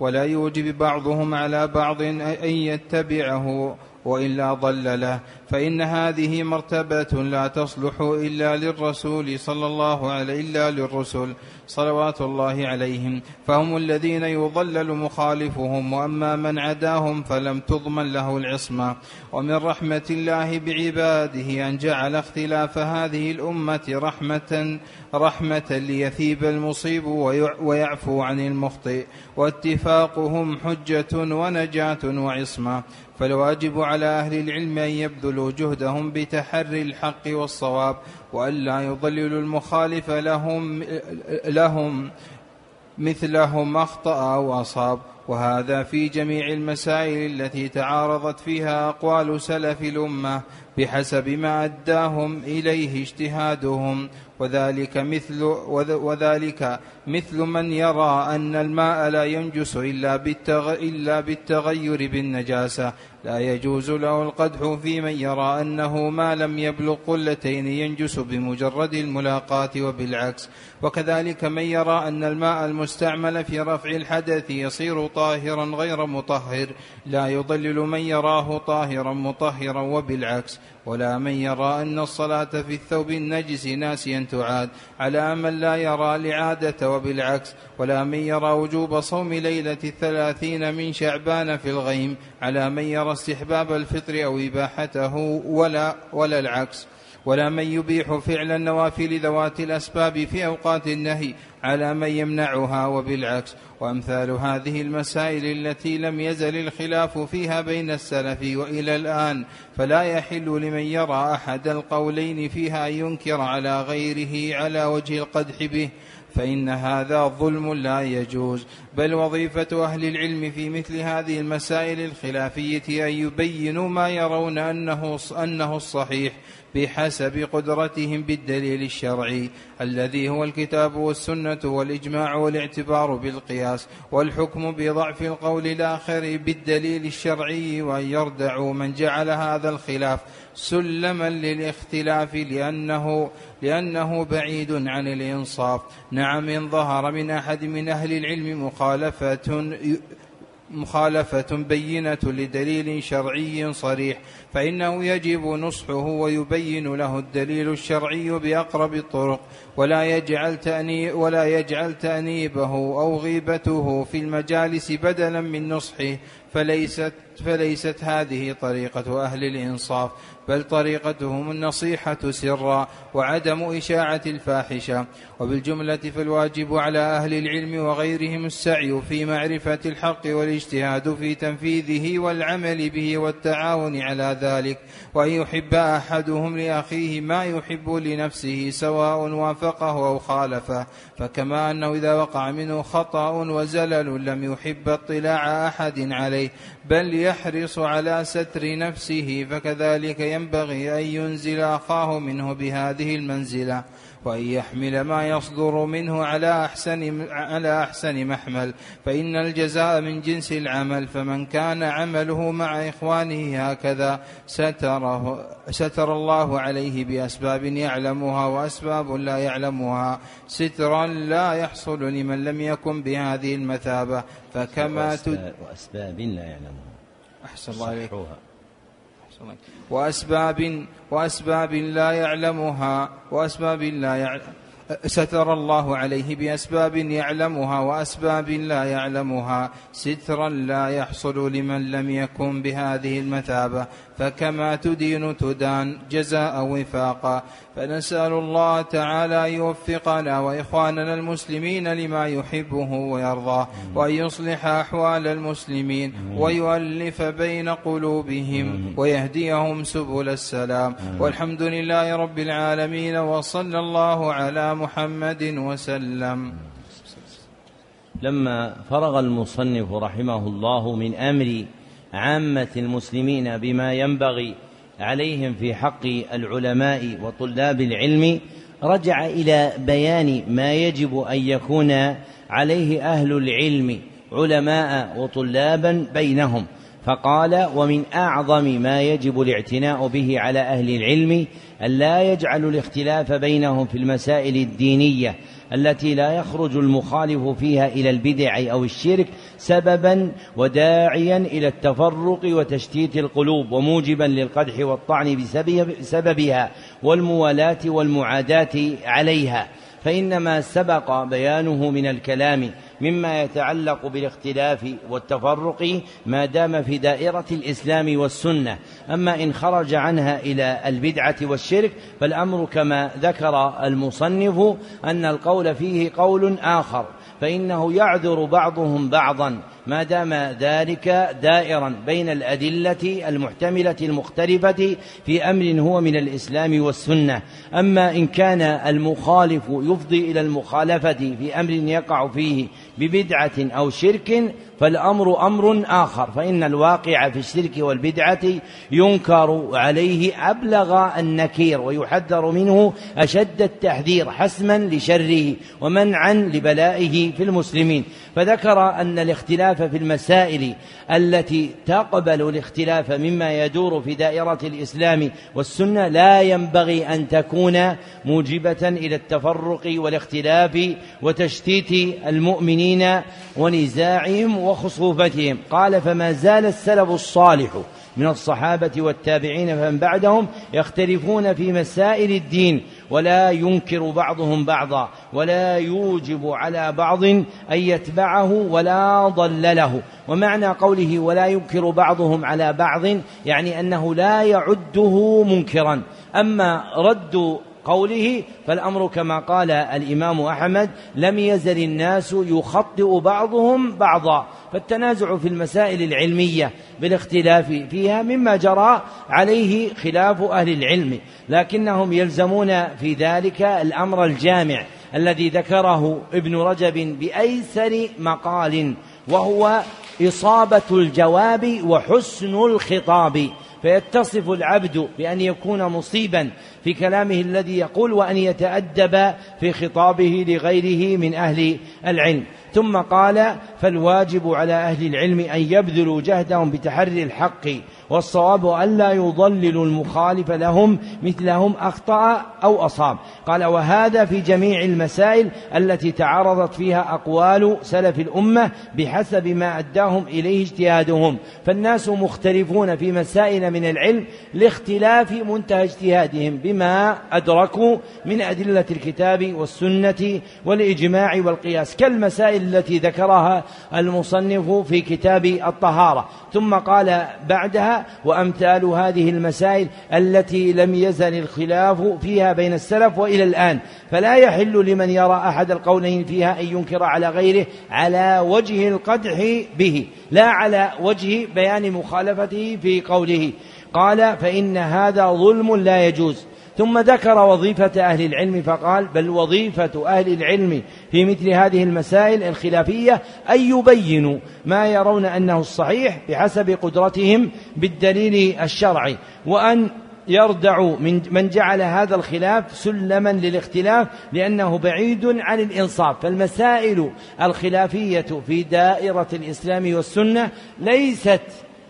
ولا يوجب بعضهم على بعض أن يتبعه. وإلا ضل له. فإن هذه مرتبة لا تصلح إلا للرسول صلى الله عليه إلا للرسل صلوات الله عليهم. فهم الذين يضلل مخالفهم وأما من عداهم فلم تضمن له العصمة. ومن رحمة الله بعباده أن جعل اختلاف هذه الأمة رحمة رحمة ليثيب المصيب ويعفو عن المخطئ. واتفاقهم حجة ونجاة وعصمة. فالواجب على أهل العلم أن يبذلوا جهدهم بتحري الحق والصواب وألا يضلل المخالف لهم لهم مثلهم أخطأ أو أصاب. وهذا في جميع المسائل التي تعارضت فيها أقوال سلف الأمة بحسب ما أداهم إليه اجتهادهم. وذلك مثل وذلك مثل من يرى أن الماء لا ينجس إلا, بالتغ إلا بالتغير بالنجاسة. لا يجوز له القدح في من يرى أنه ما لم يبلغ قلتين ينجس بمجرد الملاقاة وبالعكس. وكذلك من يرى أن الماء المستعمل في رفع الحدث يصير طاهرا غير مطهر لا يضلل من يراه طاهرا مطهرا وبالعكس. ولا من يرى أن الصلاة في الثوب النجس ناسيا تعاد على من لا يرى الإعادة وبالعكس. ولا من يرى وجوب صوم ليلة الثلاثين من شعبان في الغيم على من يرى استحباب الفطر أو إباحته ولا, ولا العكس. ولا من يبيح فعل النوافل ذوات الأسباب في أوقات النهي على من يمنعها وبالعكس. وأمثال هذه المسائل التي لم يزل الخلاف فيها بين السلف وإلى الآن فلا يحل لمن يرى أحد القولين فيها أن ينكر على غيره على وجه القدح به. فإن هذا ظلم لا يجوز. بل وظيفة أهل العلم في مثل هذه المسائل الخلافية أن يبينوا ما يرون أنه أنه الصحيح بحسب قدرتهم بالدليل الشرعي الذي هو الكتاب والسنة والإجماع والاعتبار بالقياس والحكم بضعف القول الآخر بالدليل الشرعي وأن يردعوا من جعل هذا الخلاف سلما للاختلاف لأنه لأنه بعيد عن الإنصاف. نعم إن ظهر من أحد من أهل العلم مخالفة مخالفة بينة لدليل شرعي صريح فإنه يجب نصحه ويبين له الدليل الشرعي بأقرب الطرق ولا يجعل تأنيب ولا يجعل تأنيبه أو غيبته في المجالس بدلا من نصحه فليست فليست هذه طريقة أهل الإنصاف بل طريقتهم النصيحة سرا وعدم إشاعة الفاحشة. وبالجملة فالواجب على أهل العلم وغيرهم السعي في معرفة الحق والاجتهاد في تنفيذه والعمل به والتعاون على ذلك. وأن يحب أحدهم لأخيه ما يحب لنفسه سواء وافقه أو خالفه. فكما أنه إذا وقع منه خطأ وزلل لم يحب اطلاع أحد عليه بل يحرص على ستر نفسه فكذلك ينبغي أن ينزل أخاه منه بهذه المنزلة. وأن يحمل ما يصدر منه على أحسن على أحسن محمل فإن الجزاء من جنس العمل فمن كان عمله مع إخوانه هكذا ستره ستر الله عليه بأسباب يعلمها وأسباب لا يعلمها. سترا لا يحصل لمن لم يكن بهذه المثابة فكما وأسباب لا يعلمها. أحسن الله عليك. وأسباب وأسباب لا يعلمها وأسباب لا يعلم ستر الله عليه بأسباب يعلمها وأسباب لا يعلمها. سترا لا يحصل لمن لم يكن بهذه المثابة. فكما تدين تدان جزاء وفاقا. فنسأل الله تعالى يوفقنا وإخواننا المسلمين لما يحبه ويرضاه وأن يصلح أحوال المسلمين ويؤلف بين قلوبهم ويهديهم سبل السلام. والحمد لله رب العالمين وصلى الله على محمد وسلم. لما فرغ المصنف رحمه الله من أمر عامة المسلمين بما ينبغي عليهم في حق العلماء وطلاب العلم رجع إلى بيان ما يجب أن يكون عليه أهل العلم علماء وطلابا بينهم. فقال ومن أعظم ما يجب الاعتناء به على أهل العلم أن لا يجعلوا الاختلاف بينهم في المسائل الدينية التي لا يخرج المخالف فيها إلى البدع أو الشرك سببا وداعيا إلى التفرق وتشتيت القلوب وموجبا للقدح والطعن بسببها والموالاة والمعاداة عليها. فإنما سبق بيانه من الكلام مما يتعلق بالاختلاف والتفرق ما دام في دائرة الإسلام والسنة. أما إن خرج عنها إلى البدعة والشرك فالأمر كما ذكر المصنف أن القول فيه قول آخر فإنه يعذر بعضهم بعضا ما دام ذلك دائرا بين الأدلة المحتملة المختلفة في أمر هو من الإسلام والسنة. أما إن كان المخالف يفضي إلى المخالفة في أمر يقع فيه ببدعة أو شرك فالأمر أمر آخر فإن الواقع في الشرك والبدعة ينكر عليه أبلغ النكير ويحذر منه أشد التحذير حسما لشره ومنعا لبلائه في المسلمين. فذكر أن الاختلاف في المسائل التي تقبل الاختلاف مما يدور في دائرة الإسلام والسنة لا ينبغي أن تكون موجبة إلى التفرق والاختلاف وتشتيت المؤمنين ونزاعهم وخصوفتهم. قال فما زال السلف الصالح من الصحابة والتابعين فمن بعدهم يختلفون في مسائل الدين ولا ينكر بعضهم بعضا ولا يوجب على بعض أن يتبعه ولا ضلله ومعنى قوله ولا ينكر بعضهم على بعض يعني أنه لا يعده منكرا. أما رد قوله فالأمر كما قال الإمام أحمد لم يزل الناس يخطئ بعضهم بعضا. فالتنازع في المسائل العلمية بالاختلاف فيها مما جرى عليه خلاف أهل العلم لكنهم يلزمون في ذلك الأمر الجامع الذي ذكره ابن رجب بأيسر مقال وهو إصابة الجواب وحسن الخطاب. فيتصف العبد بأن يكون مصيبا في كلامه الذي يقول وأن يتأدب في خطابه لغيره من أهل العلم. ثم قال فالواجب على أهل العلم أن يبذلوا جهدهم بتحري الحق والصواب ألا يضللوا المخالف لهم مثلهم أخطأ أو أصاب. قال وهذا في جميع المسائل التي تعارضت فيها أقوال سلف الأمة بحسب ما أداهم إليه اجتهادهم. فالناس مختلفون في مسائل من العلم لاختلاف منتهى اجتهادهم بما أدركوا من أدلة الكتاب والسنة والإجماع والقياس. كالمسائل المسائل التي ذكرها المصنف في كتاب الطهارة. ثم قال بعدها وأمثال هذه المسائل التي لم يزل الخلاف فيها بين السلف وإلى الآن. فلا يحل لمن يرى أحد القولين فيها أن ينكر على غيره على وجه القدح به لا على وجه بيان مخالفته في قوله. قال فإن هذا ظلم لا يجوز. ثم ذكر وظيفة أهل العلم فقال بل وظيفة أهل العلم في مثل هذه المسائل الخلافية أن يبينوا ما يرون أنه الصحيح بحسب قدرتهم بالدليل الشرعي وأن يردع من من جعل هذا الخلاف سلما للاختلاف لأنه بعيد عن الإنصاف. فالمسائل الخلافية في دائرة الإسلام والسنة ليست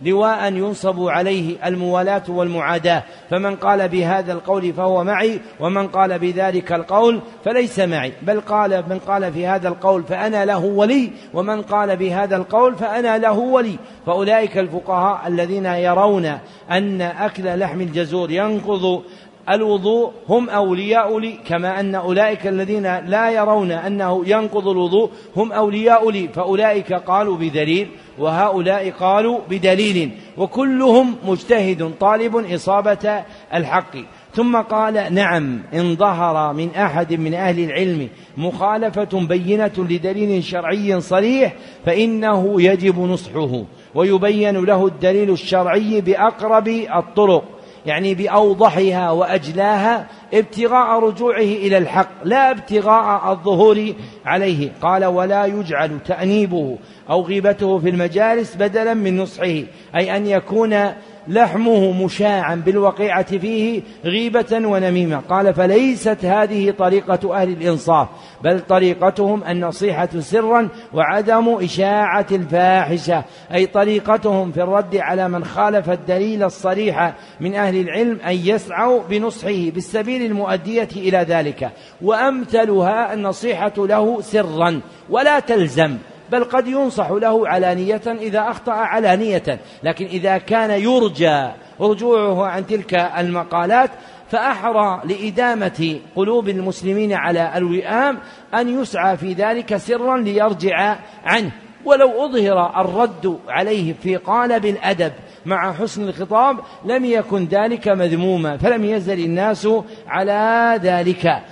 لواء ينصب عليه الموالاة والمعاداة. فمن قال بهذا القول فهو معي ومن قال بذلك القول فليس معي. بل قال من قال في هذا القول فأنا له ولي ومن قال بهذا القول فأنا له ولي. فأولئك الفقهاء الذين يرون أن أكل لحم الجزور ينقض الوضوء هم أولياء لي كما أن أولئك الذين لا يرون أنه ينقض الوضوء هم أولياء لي فأولئك قالوا بدليل وهؤلاء قالوا بدليل وكلهم مجتهد طالب إصابة الحق. ثم قال نعم إن ظهر من أحد من أهل العلم مخالفة بينة لدليل شرعي صريح فإنه يجب نصحه ويبين له الدليل الشرعي بأقرب الطرق. يعني بأوضحها وأجلاها ابتغاء رجوعه إلى الحق لا ابتغاء الظهور عليه. قال ولا يجعل تأنيبه أو غيبته في المجالس بدلا من نصحه أي أن يكون لحمه مشاعا بالوقيعة فيه غيبة ونميمة. قال فليست هذه طريقة أهل الإنصاف بل طريقتهم النصيحة سرا وعدم إشاعة الفاحشة أي طريقتهم في الرد على من خالف الدليل الصريح من أهل العلم أن يسعوا بنصحه بالسبيل المؤدية إلى ذلك. وأمثلها النصيحة له سرا ولا تلزم. بل قد ينصح له علانية إذا أخطأ علانية. لكن إذا كان يرجى رجوعه عن تلك المقالات فأحرى لإدامة قلوب المسلمين على الوئام أن يسعى في ذلك سرا ليرجع عنه. ولو أظهر الرد عليه في قالب الأدب مع حسن الخطاب لم يكن ذلك مذموما فلم يزل الناس على ذلك.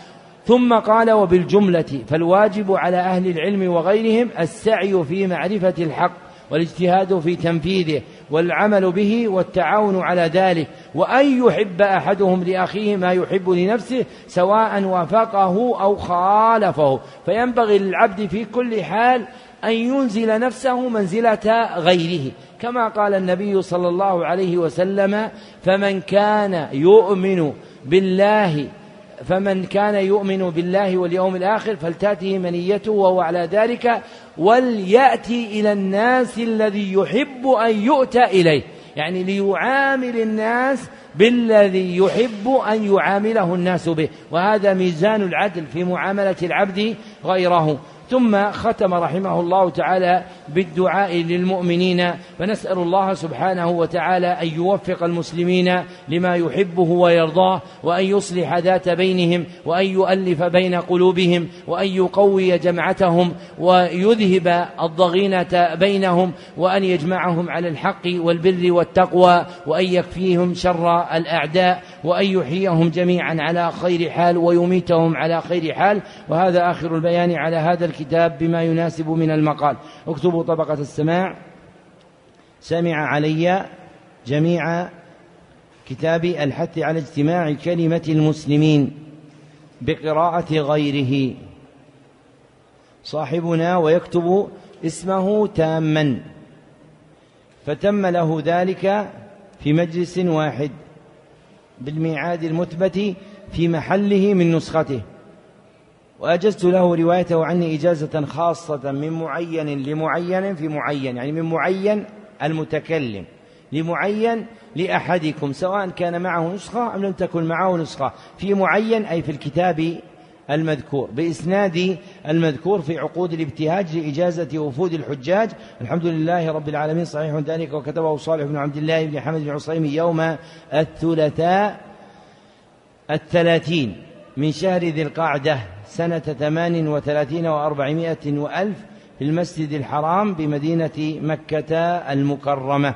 ثم قال وبالجملة فالواجب على أهل العلم وغيرهم السعي في معرفة الحق والاجتهاد في تنفيذه والعمل به والتعاون على ذلك. وأن يحب أحدهم لأخيه ما يحب لنفسه سواء وافقه أو خالفه. فينبغي للعبد في كل حال أن ينزل نفسه منزلة غيره. كما قال النبي صلى الله عليه وسلم فمن كان يؤمن بالله فمن كان يؤمن بالله واليوم الآخر فلتأته منيته وهو على ذلك وليأتي إلى الناس الذي يحب أن يؤتى إليه. يعني ليعامل الناس بالذي يحب أن يعامله الناس به. وهذا ميزان العدل في معاملة العبد غيره. ثم ختم رحمه الله تعالى بالدعاء للمؤمنين. فنسأل الله سبحانه وتعالى أن يوفق المسلمين لما يحبه ويرضاه وأن يصلح ذات بينهم وأن يؤلف بين قلوبهم وأن يقوي جمعتهم ويذهب الضغينة بينهم وأن يجمعهم على الحق والبر والتقوى وأن يكفيهم شر الأعداء وأن يحييهم جميعا على خير حال ويميتهم على خير حال. وهذا آخر البيان على هذا الكتاب بما يناسب من المقال. اكتبوا طبقة السماع. سمع علي جميع كتاب الحث على اجتماع كلمة المسلمين بقراءة غيره. صاحبنا ويكتب اسمه تاما. فتم له ذلك في مجلس واحد. بالميعاد المثبت في محله من نسخته. وأجزت له روايته عني إجازة خاصة من معين لمعين في معين يعني من معين المتكلم لمعين لأحدكم سواء كان معه نسخة أم لم تكن معه نسخة في معين أي في الكتاب المذكور بإسناد المذكور في عقود الابتهاج لإجازة وفود الحجاج. الحمد لله رب العالمين صحيح ذلك وكتبه صالح بن عبد الله بن حمد العصيمي يوم الثلاثاء الثلاثين من شهر ذي القعدة سنة ثمان وثلاثين وأربعمائة وألف في المسجد الحرام بمدينة مكة المكرمة.